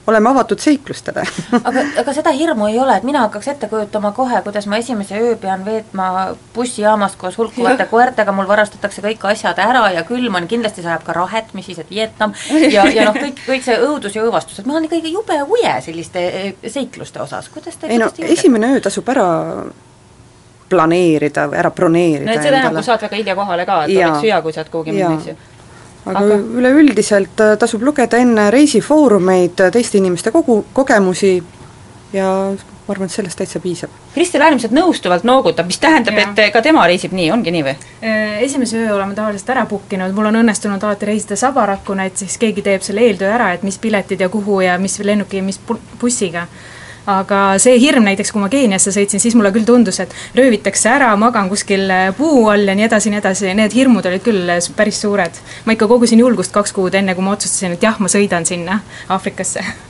oleme avatud seiklustele. Aga, aga seda hirmu ei ole, et mina hakkaks ette kujutama kohe, kuidas ma esimese öö pean veetma bussijaamast koos hulkuvate koertega, mul varastatakse kõik asjad ära ja külm on, kindlasti sajab ka rahet, mis siis, et Vietnam, ja, ja noh, kõik, kõik see õudus ja õõvastus, et ma olen ikkagi jube uje selliste eh, seikluste osas, kuidas te ei no esimene öö tasub ära planeerida või ära broneerida no et seda enam, kui saad väga hilja kohale ka, et ja, oleks hea, kui saad kuhugi minna, eks ju aga, aga üleüldiselt äh, tasub lugeda enne reisifoorumeid, äh, teiste inimeste kogu, kogemusi ja ma arvan, et sellest täitsa piisab. Kristel äärmiselt nõustuvalt noogutab, mis tähendab, et ka tema reisib nii, ongi nii või? Äh, esimese öö oleme tavaliselt ära book inud, mul on õnnestunud alati reisida Sabarakuna, et siis keegi teeb selle eeltöö ära, et mis piletid ja kuhu ja mis lennuki ja mis bussiga aga see hirm näiteks, kui ma Keeniasse sõitsin, siis mulle küll tundus, et röövitakse ära, magan kuskil puu all ja nii edasi ja nii edasi, need hirmud olid küll päris suured. ma ikka kogusin julgust kaks kuud enne, kui ma otsustasin, et jah, ma sõidan sinna Aafrikasse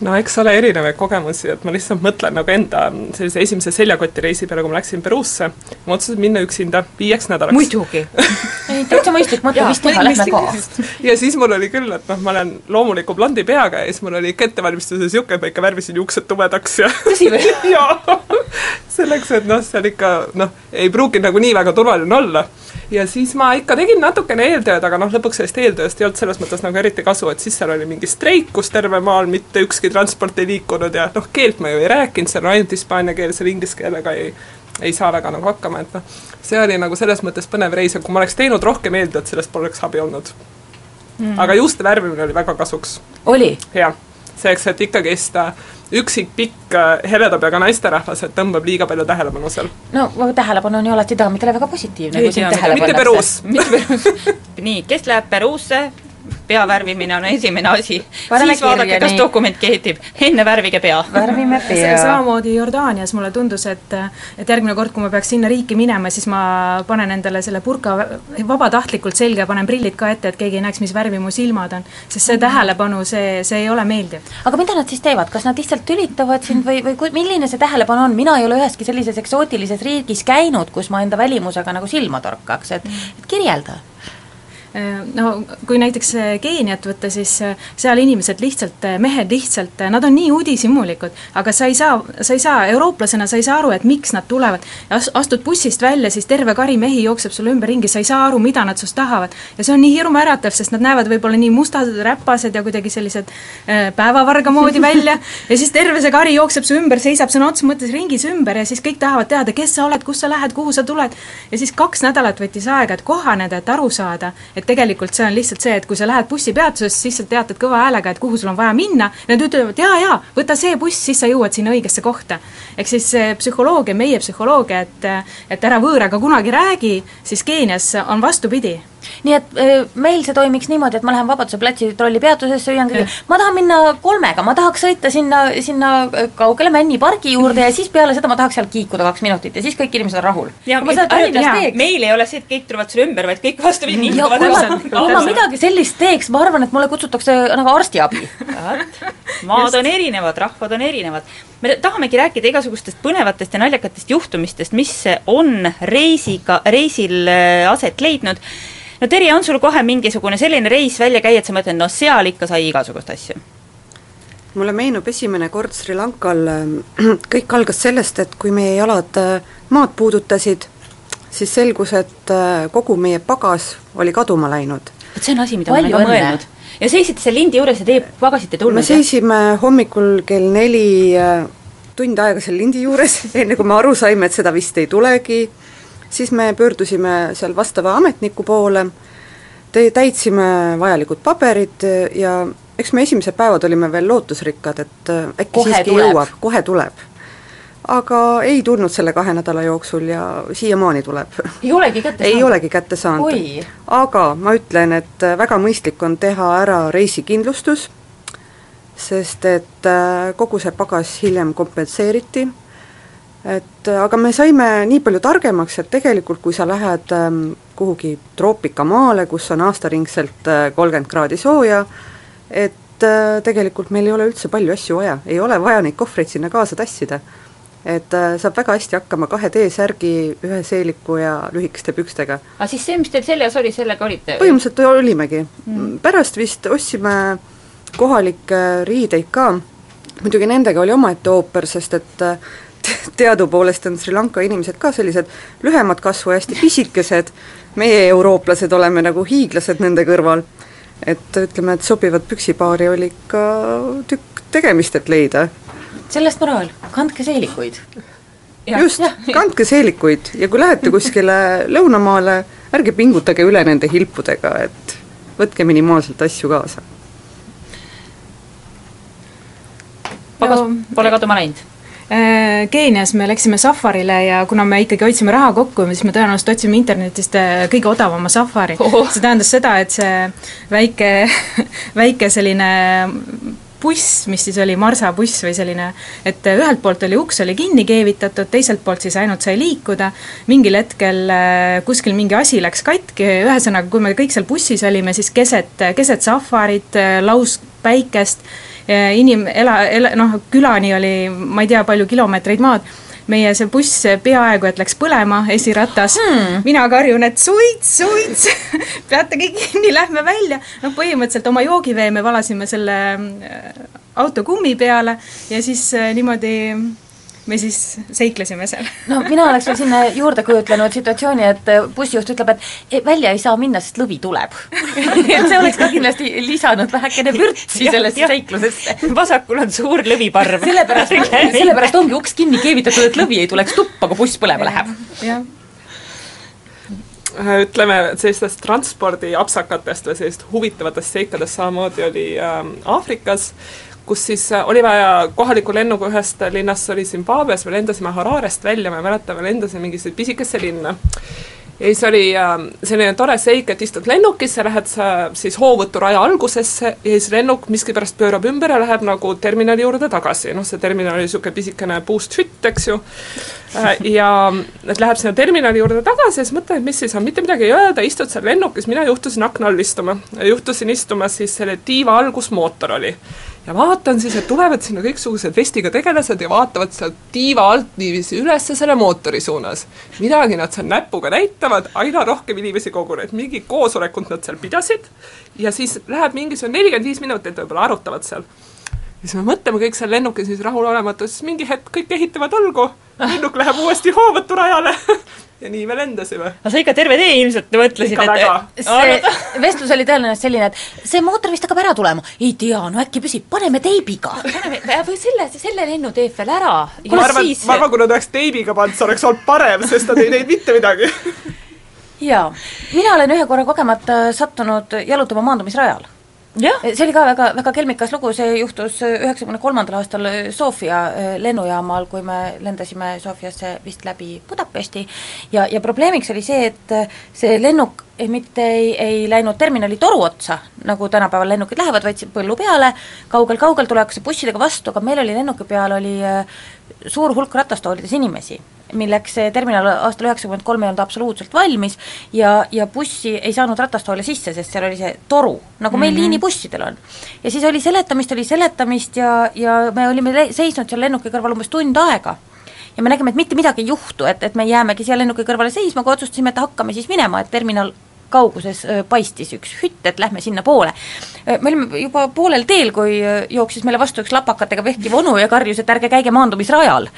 no eks ole erinevaid kogemusi, et ma lihtsalt mõtlen nagu enda sellise esimese seljakotireisi peale, kui ma läksin Peruusse, ma otsustasin minna üksinda viieks nädalaks. muidugi ei, täitsa mõistlik mõte, mis teha, lähme ka. ja siis mul oli küll, et noh, ma olen loomuliku blondi peaga ja siis mul oli ikka ettevalmistuse niisugune, et ma ikka värvisin juuksed tumedaks ja tõsi või? jaa, selleks, et noh, seal ikka noh, ei pruukinud nagu nii väga turvaline olla ja siis ma ikka tegin natukene eeltööd, aga noh, lõpuks sellest eeltööst ei olnud selles mõttes nagu eriti kasu, et siis seal oli mingi streik, kus terve maal mitte ükski transport ei liikunud ja noh, keelt ma ju ei rääkinud, seal on ainult hispaania keel, seal inglise keelega ei ei saa väga nagu hakkama, et noh, see oli nagu selles mõttes põnev reis, et kui ma oleks teinud rohkem eeltööd, sellest poleks abi olnud mm.. aga juuste värvimine oli väga kasuks. oli? jah, selleks, et ikkagist üksik pikk heleda peaga naisterahvas, et tõmbab liiga palju tähelepanu seal. no tähelepanu on ju alati daamidele väga positiivne. mitte Peruus. mitte Peruus. nii, kes läheb Peruusse, pea värvimine on esimene asi. siis vaadake, kas dokument kehtib, enne värvige pea. värvime pea. samamoodi Jordaanias mulle tundus, et et järgmine kord, kui ma peaks sinna riiki minema, siis ma panen endale selle purka vabatahtlikult selga ja panen prillid ka ette, et keegi ei näeks, mis värvi mu silmad on. sest see tähelepanu, see, see ei ole meeldiv. aga mida nad siis teevad, kas nad lihtsalt tülitavad sind või, või milline see tähelepanu on, mina ei ole üheski sellises eksootilises riigis käinud, kus ma enda välimusega nagu silma torkaks, et, et kirjelda no kui näiteks Keeniat võtta, siis äh, seal inimesed lihtsalt, mehed lihtsalt, nad on nii uudishimulikud, aga sa ei saa, sa ei saa, eurooplasena sa ei saa aru, et miks nad tulevad. astud bussist välja, siis terve kari mehi jookseb sulle ümberringi, sa ei saa aru, mida nad sinust tahavad. ja see on nii hirmuäratav, sest nad näevad võib-olla nii mustad, räpased ja kuidagi sellised päevavarga moodi välja ja siis terve see kari jookseb su ümber, seisab sõna otseses mõttes ringis ümber ja siis kõik tahavad teada, kes sa oled, kust sa lähed, kuhu sa tuled. ja siis kaks nädalat võttis aega, et kohaneda, et aru saada, et tegelikult see on lihtsalt see, et kui sa lähed bussipeatusesse, siis sa teatad kõva häälega, et kuhu sul on vaja minna, nad ütlevad jaa, jaa, võta see buss, siis sa jõuad sinna õigesse kohta. ehk siis psühholoogia, meie psühholoogia, et et ära võõraga kunagi räägi, siis Keenias on vastupidi nii et äh, meil see toimiks niimoodi, et ma lähen Vabaduse platsi trollipeatusesse, hüüan kõigile, ma tahan minna kolmega, ma tahaks sõita sinna, sinna äh, kaugele Männi pargi juurde ja siis peale seda ma tahaks seal kiikuda kaks minutit ja siis kõik inimesed on rahul. meil ei ole see, et kõik tulevad sulle ümber, vaid kõik vastupidi niikuvad. kui ma midagi sellist teeks, ma arvan, et mulle kutsutakse nagu arstiabi. maad on erinevad, rahvad on erinevad. me tahamegi rääkida igasugustest põnevatest ja naljakatest juhtumistest, mis on reisiga, reisil äh, aset leidnud no Terje, on sul kohe mingisugune selline reis välja käia, et sa mõtled, no seal ikka sai igasugust asju? mulle meenub esimene kord Sri Lankal, kõik algas sellest, et kui meie jalad äh, maad puudutasid, siis selgus, et äh, kogu meie pagas oli kaduma läinud. vot see on asi, mida ma olen ka mõelnud. ja seisite seal lindi juures ja teie pagasit ei tulnud? me seisime hommikul kell neli äh, tund aega seal lindi juures, enne kui me aru saime, et seda vist ei tulegi, siis me pöördusime seal vastava ametniku poole, täitsime vajalikud paberid ja eks me esimesed päevad olime veel lootusrikkad, et äh, äkki kohe siiski tuleb. jõuab, kohe tuleb. aga ei tulnud selle kahe nädala jooksul ja siiamaani tuleb. ei olegi kätte saanud? ei olegi kätte saanud. aga ma ütlen, et äh, väga mõistlik on teha ära reisikindlustus, sest et äh, kogu see pagas hiljem kompenseeriti et äh, aga me saime nii palju targemaks, et tegelikult kui sa lähed ähm, kuhugi troopikamaale, kus on aastaringselt äh, kolmkümmend kraadi sooja, et äh, tegelikult meil ei ole üldse palju asju vaja, ei ole vaja neid kohvreid sinna kaasa tassida. et saab väga hästi hakkama kahe T-särgi, ühe seeliku ja lühikeste pükstega. aga siis see, mis teil seljas oli, sellega olite? põhimõtteliselt olimegi mm.. pärast vist ostsime kohalikke riideid ka, muidugi nendega oli omaette ooper, sest et äh, teadupoolest on Sri Lanka inimesed ka sellised lühemat kasvu ja hästi pisikesed, meie, eurooplased, oleme nagu hiiglased nende kõrval. et ütleme, et sobivat püksipaari oli ikka tükk tegemist, et leida. sellest moraal, kandke seelikuid. just, kandke seelikuid ja kui lähete kuskile lõunamaale, ärge pingutage üle nende hilpudega, et võtke minimaalselt asju kaasa. pagas pole kaduma läinud Keenias me läksime safarile ja kuna me ikkagi hoidsime raha kokku, siis me tõenäoliselt otsime internetist äh, kõige odavama safari. Oh.. see tähendas seda, et see väike, väike selline buss, mis siis oli marsabuss või selline, et ühelt poolt oli uks oli kinni keevitatud, teiselt poolt siis ainult sai liikuda, mingil hetkel äh, kuskil mingi asi läks katki, ühesõnaga, kui me kõik seal bussis olime, siis keset, keset safarit, lauspäikest inim-, ela, ela, noh, külani oli ma ei tea, palju kilomeetreid maad, meie see buss peaaegu et läks põlema, esiratas hmm., mina karjun, et suits, suits peate kõik kinni, lähme välja. noh, põhimõtteliselt oma joogivee me valasime selle äh, auto kummi peale ja siis äh, niimoodi me siis seiklesime seal. no mina oleks veel sinna juurde kujutlenud situatsiooni, et bussijuht ütleb, et välja ei saa minna, sest lõvi tuleb et see oleks ka kindlasti lisanud vähekene vürtsi sellesse seiklusesse. vasakul on suur lõviparv. sellepärast, sellepärast ongi uks kinni keevitatud, et lõvi ei tuleks tuppa, kui buss põlema läheb. jah ütleme, sellistest transpordiapsakatest või sellist huvitavatest seikadest samamoodi oli ähm, Aafrikas äh,, kus siis äh, oli vaja kohaliku lennuga ühest linnast, see oli Zimbabwe's, me lendasime Hararest välja, ma ei mäleta, me lendasime mingisse pisikesse linna. ja siis oli äh, selline tore seik, et istud lennukisse, lähed sa siis hoovõturaja algusesse ja siis lennuk miskipärast pöörab ümber ja läheb nagu terminali juurde tagasi, noh see terminal oli niisugune pisikene puust hütt, eks ju, ja et läheb sinna terminali juurde tagasi ja siis mõtled, et mis siis on, mitte midagi ei öelda, istud seal lennukis, mina juhtusin akna all istuma. juhtusin istuma siis selle tiiva algusmootor oli ja vaatan siis, et tulevad sinna kõiksugused vestiga tegelased ja vaatavad sealt tiiva alt niiviisi üles selle mootori suunas. midagi nad seal näpuga näitavad, aina rohkem inimesi koguneb, mingi koosolekut nad seal pidasid ja siis läheb mingisugune nelikümmend viis minutit võib-olla arutavad seal. Siis me mõtleme kõik seal lennukis siis rahulolematu, siis mingi hetk kõik ehitavad õlgu, lennuk läheb uuesti hoovõturajale ja nii me lendasime. aga sa ikka terve tee ilmselt mõtlesid, et see vestlus oli tõenäoliselt selline, et see mootor vist hakkab ära tulema. ei tea, no äkki püsib, paneme teibiga. või selle, selle lennu teeb veel ära. ma arvan, ma arvan, kui nad oleks teibiga pannud, see oleks olnud parem, sest nad ei teinud mitte midagi jaa, mina olen ühe korra kogemata sattunud jalutama maandumisrajal. See oli ka väga, väga kelmikas lugu, see juhtus üheksakümne kolmandal aastal Sofia lennujaamal, kui me lendasime Sofiasse vist läbi Budapesti. Ja, ja probleemiks oli see, et see lennuk mitte ei, ei läinud terminali toru otsa, nagu tänapäeval lennukid lähevad, vaid põllu peale. Kaugel,, kaugel-kaugel tullakse bussidega vastu, aga meil oli lennuki peal oli suur hulk ratastoolides inimesi milleks see terminal aastal üheksakümmend kolm ei olnud absoluutselt valmis ja, ja bussi ei saanud ratastoole sisse, sest seal oli see toru, nagu meil mm -hmm. liinibussidel on. ja siis oli seletamist, oli seletamist ja, ja me olime seisnud seal lennuki kõrval umbes tund aega ja me nägime, et mitte midagi ei juhtu, et, et me jäämegi seal lennuki kõrvale seisma, kui otsustasime, et hakkame siis minema, et terminal kauguses paistis üks hütt, et lähme sinnapoole. me olime juba poolel teel, kui jooksis meile vastu üks lapakatega vehkiv onu ja karjus, et ärge käige maandumisrajal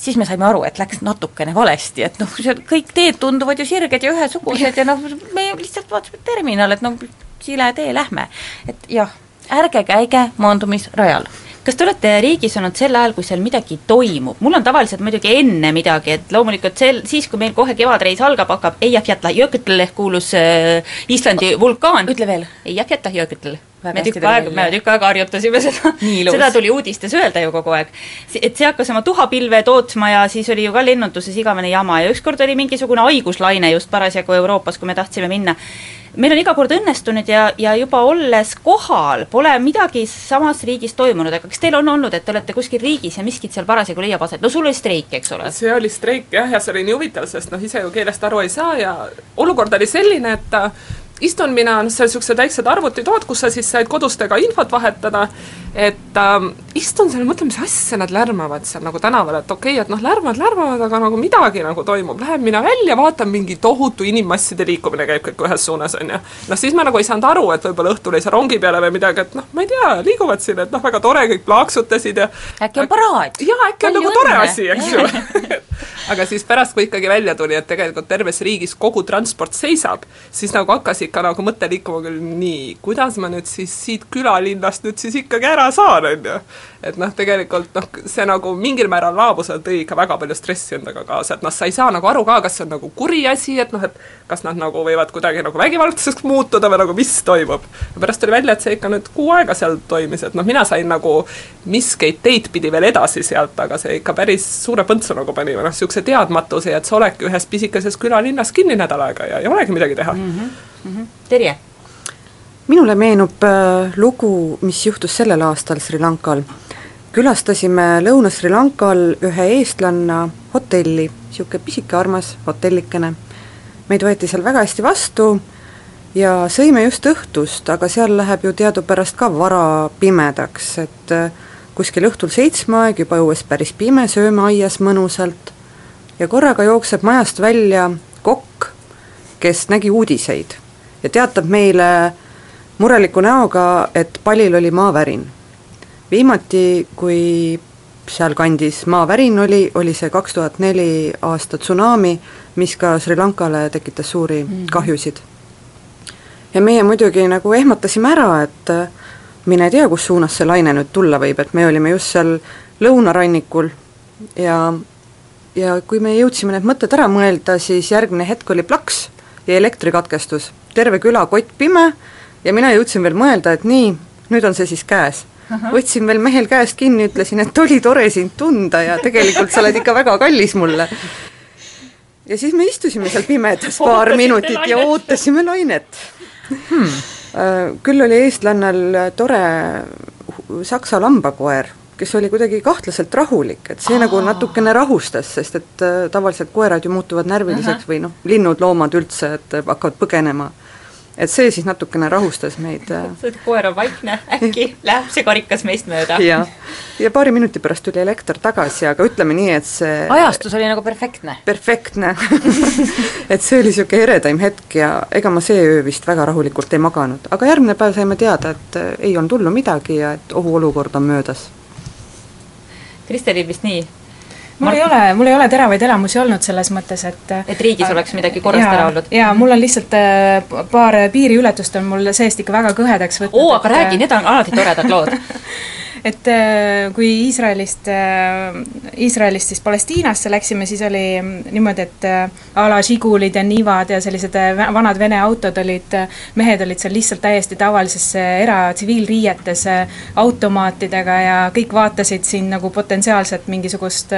siis me saime aru, et läks natukene valesti, et noh, see kõik teed tunduvad ju sirged ja ühesugused ja noh, me lihtsalt vaatasime terminal, et noh, sile tee lähme. et jah, ärge käige maandumisrajal kas te olete riigis olnud sel ajal, kui seal midagi toimub, mul on tavaliselt muidugi enne midagi, et loomulikult sel, siis, kui meil kohe kevadreis algab, hakkab Eyjafjallajökull ehk kuulus äh, Islandi vulkaan. ütle veel. Eyjafjallajökull me tükk aega, me tükk aega harjutasime seda, seda tuli uudistes öelda ju kogu aeg. et see hakkas oma tuhapilve tootma ja siis oli ju ka lennunduses igavene jama ja ükskord oli mingisugune haiguslaine just parasjagu Euroopas, kui me tahtsime minna. meil on iga kord õnnestunud ja, ja juba olles kohal, pole midagi samas riigis toimunud, aga kas teil on olnud, et te olete kuskil riigis ja miskit seal parasjagu leiab aset, no sul oli streik, eks ole? see oli streik jah, ja see oli nii huvitav, sest noh, ise ju keelest aru ei saa ja olukord oli selline, et istun mina, noh, seal niisugused väiksed arvutitoad, kus sa siis said kodustega infot vahetada, et ähm, istun seal ja mõtlen, mis asja nad lärmavad seal nagu tänaval, et okei okay,, et noh, lärmavad, lärmavad, aga nagu midagi nagu toimub, lähen mina välja, vaatan, mingi tohutu inimmasside liikumine käib kõik ühes suunas, on ju. noh, siis ma nagu ei saanud aru, et võib-olla õhtul ei saa rongi peale või midagi, et noh, ma ei tea, liiguvad siin, et noh, väga tore, kõik plaaksutasid ja äkki on paraad? jaa, äkki on nagu tore asi, eks ju aga siis pärast, kui ikkagi välja tuli, et tegelikult terves riigis kogu transport seisab, siis nagu hakkas ikka nagu mõte liikuma küll nii, kuidas ma nüüd siis siit külalinnast nüüd siis ikkagi ära saan, on ju. et noh, tegelikult noh, see nagu mingil määral laabusel tõi ikka väga palju stressi endaga kaasa, et noh, sa ei saa nagu aru ka, kas see on nagu kuri asi, et noh, et kas nad nagu võivad kuidagi nagu vägivaldseks muutuda või nagu mis toimub. pärast tuli välja, et see ikka nüüd kuu aega seal toimis, et noh, mina sain nagu miskeid teid pidi veel edasi sealt, aga see ikka päris suure põntsu nagu pani, või noh, niisuguse teadmatuse ja et sa oledki ühes pisikeses külalinnas kinni nädal aega ja ei olegi midagi teha mm. -hmm mm. -hmm. Terje? minule meenub äh, lugu, mis juhtus sellel aastal Sri Lankal. külastasime Lõuna-Sri Lankal ühe eestlanna hotelli, niisugune pisike armas hotellikene. meid võeti seal väga hästi vastu ja sõime just õhtust, aga seal läheb ju teadupärast ka vara pimedaks, et äh, kuskil õhtul seitsme aeg juba õues päris pime, sööme aias mõnusalt ja korraga jookseb majast välja kokk, kes nägi uudiseid ja teatab meile mureliku näoga, et palil oli maavärin. viimati, kui sealkandis maavärin oli, oli see kaks tuhat neli aasta tsunami, mis ka Sri Lankale tekitas suuri mm. kahjusid. ja meie muidugi nagu ehmatasime ära, et äh, mine tea, kus suunas see laine nüüd tulla võib, et me olime just seal lõunarannikul ja ja kui me jõudsime need mõtted ära mõelda, siis järgmine hetk oli plaks ja elektrikatkestus. Terve küla kottpime ja mina jõudsin veel mõelda, et nii, nüüd on see siis käes. võtsin veel mehel käest kinni, ütlesin, et oli tore sind tunda ja tegelikult sa oled ikka väga kallis mulle. ja siis me istusime seal pimedas paar minutit ja ootasime lainet. Hmm.. Äh, küll oli eestlannal tore saksa lambakoer, kes oli kuidagi kahtlaselt rahulik, et see Aa. nagu natukene rahustas, sest et äh, tavaliselt koerad ju muutuvad närviliseks uh -huh. või noh, linnud, loomad üldse, et hakkavad põgenema et see siis natukene rahustas meid. Äh. see koer on vaikne, äkki läheb see karikas meist mööda. jah, ja paari minuti pärast tuli elekter tagasi, aga ütleme nii, et see ajastus oli nagu perfektne? perfektne et see oli niisugune eredaim hetk ja ega ma see öö vist väga rahulikult ei maganud, aga järgmine päev saime teada, et äh, ei olnud hullu midagi ja et ohuolukord on möödas. Kristelil vist nii mul ei ole, mul ei ole teravaid elamusi olnud selles mõttes, et et riigis äh, oleks midagi korrast ära olnud? jaa, mul on lihtsalt äh, paar piiriületust on mul seest ikka väga kõhedaks võtnud. oo, aga et, räägi, need on alati toredad lood et äh, kui Iisraelist, Iisraelist siis Palestiinasse läksime, siis oli niimoodi, et a la Žigulid ja Nivad ja sellised vanad Vene autod olid, mehed olid seal lihtsalt täiesti tavalises era- tsiviilriietes automaatidega ja kõik vaatasid siin nagu potentsiaalset mingisugust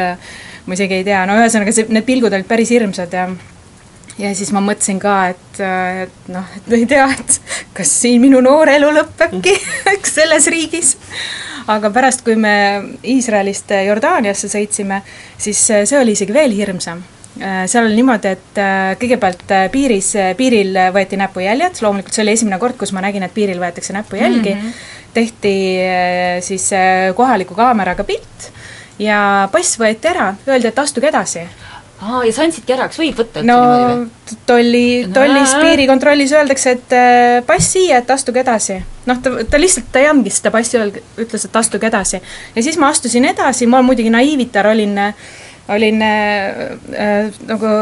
ma isegi ei tea, no ühesõnaga see, need pilgud olid päris hirmsad ja ja siis ma mõtlesin ka, et, et noh, et ei tea, et kas siin minu noor elu lõpebki eks selles riigis. aga pärast, kui me Iisraelist Jordaaniasse sõitsime, siis see oli isegi veel hirmsam. Seal oli niimoodi, et kõigepealt piiris, piiril võeti näpujäljed, loomulikult see oli esimene kord, kus ma nägin, et piiril võetakse näpujälgi. Mm, -hmm. tehti siis kohaliku kaameraga pilt ja pass võeti ära, öeldi, et astuge edasi aa, ja sa andsidki ära, kas võib võtta no, tolli, tollis piirikontrollis öeldakse, et äh, pass siia, et astuge edasi. noh, ta, ta lihtsalt, ta ei andnudki seda passi, ütles, et astuge edasi. ja siis ma astusin edasi, ma muidugi naiivitar olin, olin äh, äh, nagu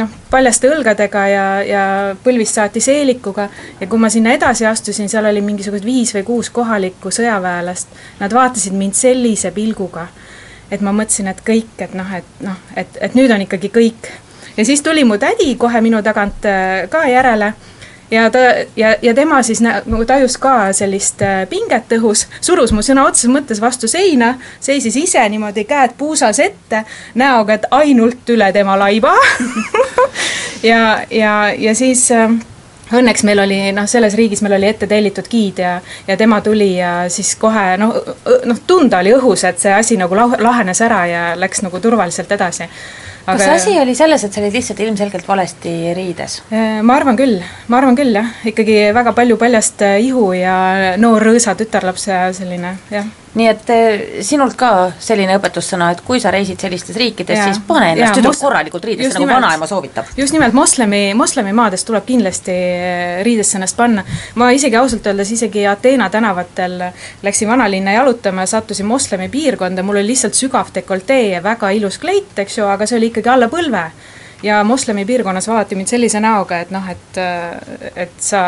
noh, paljaste õlgadega ja, ja põlvist saati seelikuga. Ja kui ma sinna edasi astusin, seal oli mingisugused viis või kuus kohalikku sõjaväelast, nad vaatasid mind sellise pilguga et ma mõtlesin, et kõik, et noh, et noh, et, et nüüd on ikkagi kõik. ja siis tuli mu tädi kohe minu tagant äh, ka järele ja ta ja, ja tema siis nagu tajus ka sellist äh, pinget õhus, surus mu sõna otseses mõttes vastu seina, seisis ise niimoodi käed puusas ette, näoga, et ainult üle tema laiba ja, ja, ja siis äh, õnneks meil oli noh, selles riigis meil oli ette tellitud giid ja, ja tema tuli ja siis kohe noh, noh tunda oli õhus, et see asi nagu lahenes ära ja läks nagu turvaliselt edasi. Aga... kas asi oli selles, et sa olid lihtsalt ilmselgelt valesti riides? Äh, ma arvan küll, ma arvan küll jah, ikkagi väga palju paljast ihu ja noor rõõsa tütarlaps ja selline jah nii et eh, sinult ka selline õpetussõna, et kui sa reisid sellistes riikides, siis pane ennast tüdruk korralikult riidesse, nagu vanaema soovitab. just nimelt, moslemi, moslemimaades tuleb kindlasti eh, riidesse ennast panna. ma isegi ausalt öeldes isegi Ateena tänavatel läksin vanalinna jalutama ja sattusin moslemi piirkonda, mul oli lihtsalt sügav dekoltee ja väga ilus kleit, eks ju, aga see oli ikkagi alla põlve ja moslemi piirkonnas vaadati mind sellise näoga, et noh, et, et sa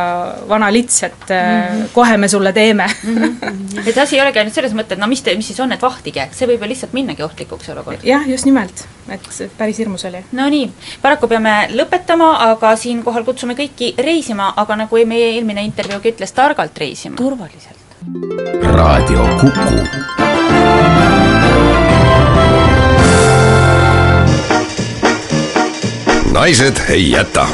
vana lits, et mm -hmm. kohe me sulle teeme mm. -hmm. et asi ei olegi ainult selles mõttes, et no mis te, mis siis on, et vahtige, see võib ju lihtsalt minnagi ohtlikuks olukord. jah, just nimelt, et päris hirmus oli. Nonii, paraku peame lõpetama, aga siinkohal kutsume kõiki reisima, aga nagu meie eelmine intervjuugi ütles, targalt reisima. turvaliselt. raadio Kuku naised ei jäta.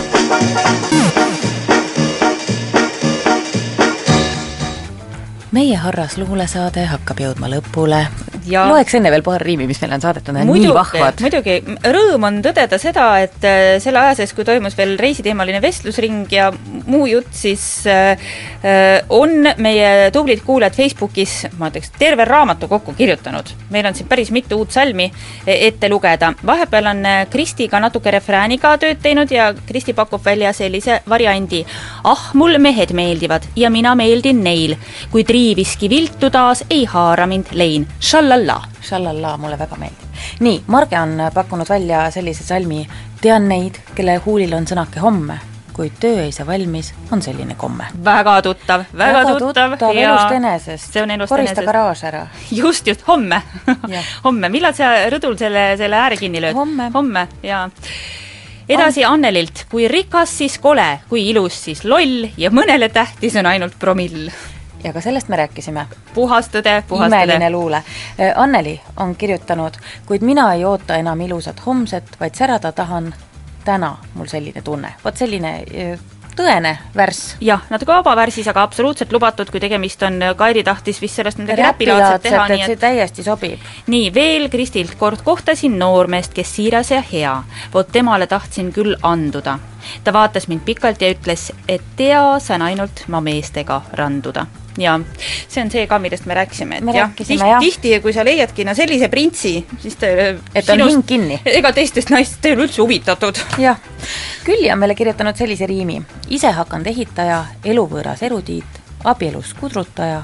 meie harras luulesaade hakkab jõudma lõpule ja loeks enne veel paar riimi, mis meile on saadetud, need on nii vahvad. muidugi, rõõm on tõdeda seda, et äh, selle aja sees, kui toimus veel reisiteemaline vestlusring ja muu jutt, siis äh, äh, on meie tublid kuulajad Facebookis, ma ütleks, terve raamatu kokku kirjutanud. meil on siin päris mitu uut salmi e, ette lugeda. vahepeal on äh, Kristi ka natuke refrääniga tööd teinud ja Kristi pakub välja sellise variandi. ah, mul mehed meeldivad ja mina meeldin neil, kuid riiviski viltu taas ei haara mind lein. Šalla Shallalla. Shallalla mulle väga meeldib. nii, Marge on pakkunud välja sellise salmi Tean neid, kelle huulil on sõnake homme, kuid töö ei saa valmis, on selline komme. väga tuttav, väga, tuttav, tuttav ja elust enesest. see on elust korista garaaž ära. just, just, homme homme, millal sa rõdul selle, selle ääre kinni lööd? homme. homme, jaa edasi Annelilt, kui rikas, siis kole, kui ilus, siis loll ja mõnele tähtis on ainult promill ja ka sellest me rääkisime. puhas tõde, puhas tõde. imeline luule. Äh, Anneli on kirjutanud, kuid mina ei oota enam ilusat homset, vaid särada tahan täna mul selline tunne. vot selline äh, tõene värss. jah, natuke vaba värsis, aga absoluutselt lubatud, kui tegemist on, Kairi tahtis vist sellest midagi räpilaadset teha, nii et see täiesti sobib. nii, veel Kristilt, kord kohtasin noormeest, kes siiras ja hea. vot temale tahtsin küll anduda. ta vaatas mind pikalt ja ütles, et tea, saan ainult ma meestega randuda ja see on see ka, millest me rääkisime, et me jah, tihti, tihti, kui sa leiadki no sellise printsi, siis ta et on hing kinni. ega teistest naistest ei ole üldse huvitatud. jah. Külli on meile kirjutanud sellise riimi. ise hakanud ehitaja, eluvõõras erudiit, abielus kudrutaja,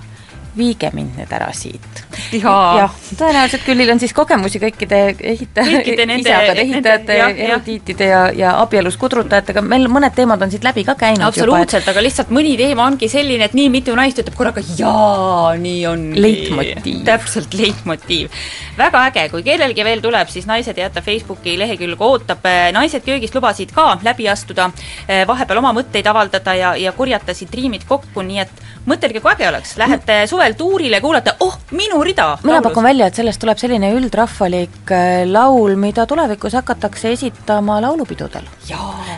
viige mind nüüd ära siit. Jaa. jah, tõenäoliselt küllil on siis kogemusi kõikide ehita- Kõikide nende- isakad, ehitajate, erudiitide ja, ja abielus kudrutajatega, meil mõned teemad on siit läbi ka käinud absoluutselt, aga lihtsalt mõni teema ongi selline, et nii mitu naist ütleb korraga jaa, nii on. Leitmotiiv. täpselt, leitmotiiv. väga äge, kui kellelgi veel tuleb, siis Naised ei jäta Facebooki lehekülg ootab, naised köögist lubasid ka läbi astuda, vahepeal oma mõtteid avaldada ja, ja korjatasid riimid kokku, nii et mõtelge, kui äge oleks, lähete suvel tuurile, kuulate, oh, minu rida. Mina pakun välja, et sellest tuleb selline üldrahvalik äh, laul, mida tulevikus hakatakse esitama laulupidudel.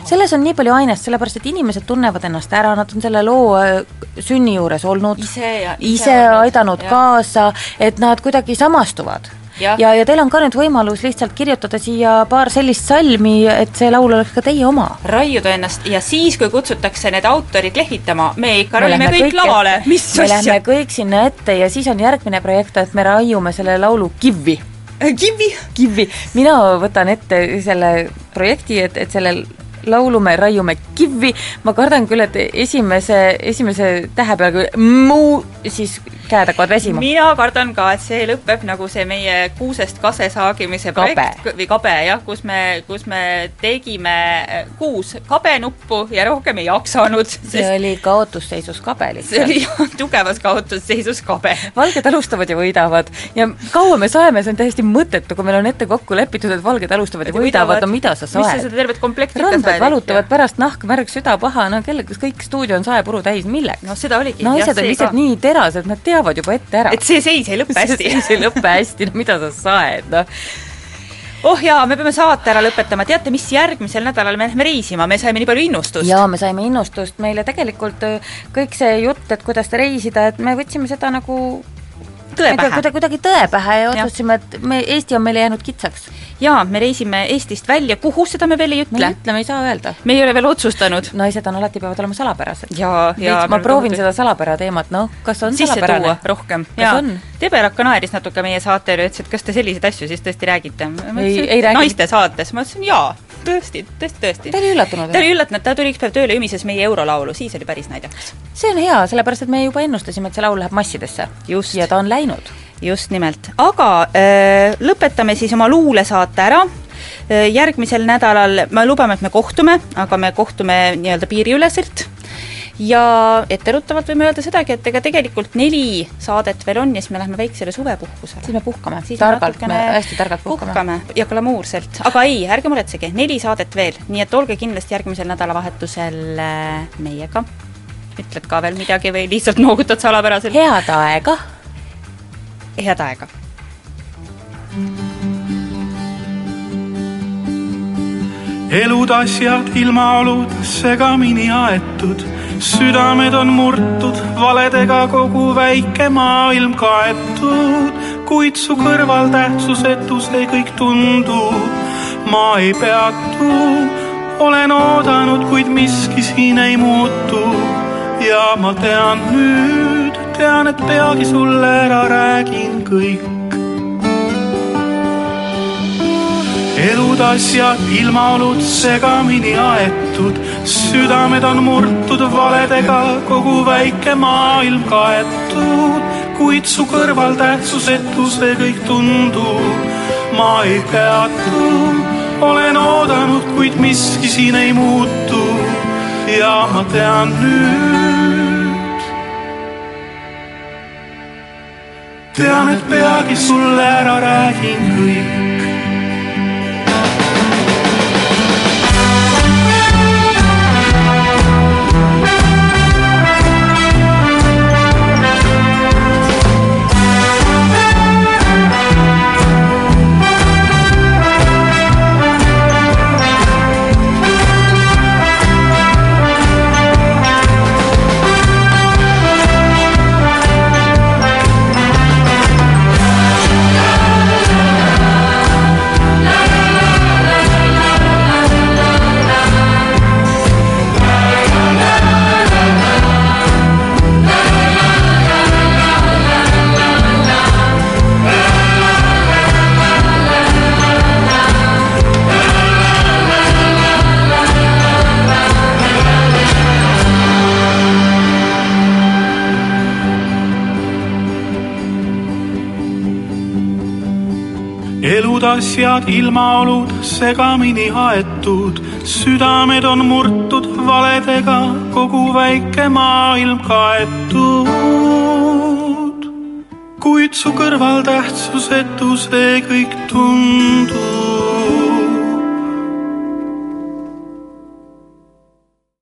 selles on nii palju ainest, sellepärast et inimesed tunnevad ennast ära, nad on selle loo äh, sünni juures olnud, ise, ja, ise aidanud ja. kaasa, et nad kuidagi samastuvad Jah. ja, ja teil on ka nüüd võimalus lihtsalt kirjutada siia paar sellist salmi, et see laul oleks ka teie oma. raiuda ennast ja siis, kui kutsutakse need autorid lehvitama, me ikka rollime kõik, kõik lavale, mis me asja? Lähme kõik sinna ette ja siis on järgmine projekt, et me raiume selle laulu kivvi. kivvi? kivvi. mina võtan ette selle projekti, et, et selle laulu me raiume kivvi, ma kardan küll, et esimese, esimese tähe peal mu, siis käed hakkavad väsima. mina kardan ka, et see lõpeb nagu see meie kuusest kase saagimise projekt kabe. või kabe jah, kus me, kus me tegime kuus kabenuppu ja rohkem ei jaksanud. see oli kaotusseisus kabe lihtsalt. see oli tugevas kaotusseisus kabe. valged alustavad ja võidavad ja kaua me saeme, see on täiesti mõttetu, kui meil on ette kokku lepitud, et valged alustavad ja võidavad, no mida sa saed? mis sa seda tervet komplekti randmed valutavad pärast nahk märg, süda paha, no kelle, kõik stuudio on saepuru täis, milleks? no seda oligi. naised on lihtsalt nii terased, nad teavad juba ette ära. et see seis ei lõppe hästi. see seis ei lõppe hästi, no mida sa saed, noh oh jaa, me peame saate ära lõpetama, teate, mis järgmisel nädalal me lähme reisima, me saime nii palju innustust. jaa, me saime innustust, meile tegelikult kõik see jutt, et kuidas reisida, et me võtsime seda nagu tõe pähe. kuidagi, tõe pähe ja otsustasime, et me, Eesti on meile jäänud kitsaks. jaa, me reisime Eestist välja, kuhu, seda me veel ei ütle. me ei ütle, me ei saa öelda. me ei ole veel otsustanud. naised on alati, peavad olema salapärased. jaa, jaa. ma proovin seda salapära teemat, noh, kas on sisse salapärane? rohkem. kas on? Debelaka naeris natuke meie saatele ja ütles, et kas te selliseid asju siis tõesti räägite. ei, ei räägi. naiste saates, ma ütlesin jaa, tõesti, tõesti, tõesti. ta oli üllatunud? ta oli üllatunud, ta tuli üks päev tööle ümises meie eurolaulu, siis oli päris naljakas. see on hea, sellepärast et me juba ennustasime, et see laul läheb massidesse. ja ta on läinud just nimelt, aga äh, lõpetame siis oma luulesaate ära äh,. järgmisel nädalal me lubame, et me kohtume, aga me kohtume nii-öelda piiriüleselt ja etteruttavalt võime öelda sedagi, et ega tegelikult neli saadet veel on ja siis me läheme väiksele suvepuhkusele. siis me puhkame, targalt, me hästi targalt puhkame. puhkame ja glamuurselt, aga ei, ärge muretsege, neli saadet veel, nii et olge kindlasti järgmisel nädalavahetusel meiega. ütled ka veel midagi või lihtsalt noogutad salapäraselt? head aega head aega. Elud, asjad, ilmaolud segamini aetud, südamed on murtud, valedega kogu väike maailm kaetud, kuid su kõrval tähtsusetu see kõik tundub. ma ei peatu, olen oodanud, kuid miski siin ei muutu ja ma tean nüüd tean, et peagi sulle ära räägin kõik. Elud, asjad, ilmaolud segamini aetud, südamed on murtud valedega, kogu väike maailm kaetud, kuid su kõrval tähtsusetu see kõik tundub. ma ei peatu, olen oodanud, kuid miski siin ei muutu ja ma tean nüüd tean, et peagi sulle ära räägin kõik. Asjad, ilmaolud segamini aetud, südamed on murtud valedega, kogu väike maailm kaetud. kuid su kõrval tähtsusetu see kõik tundub.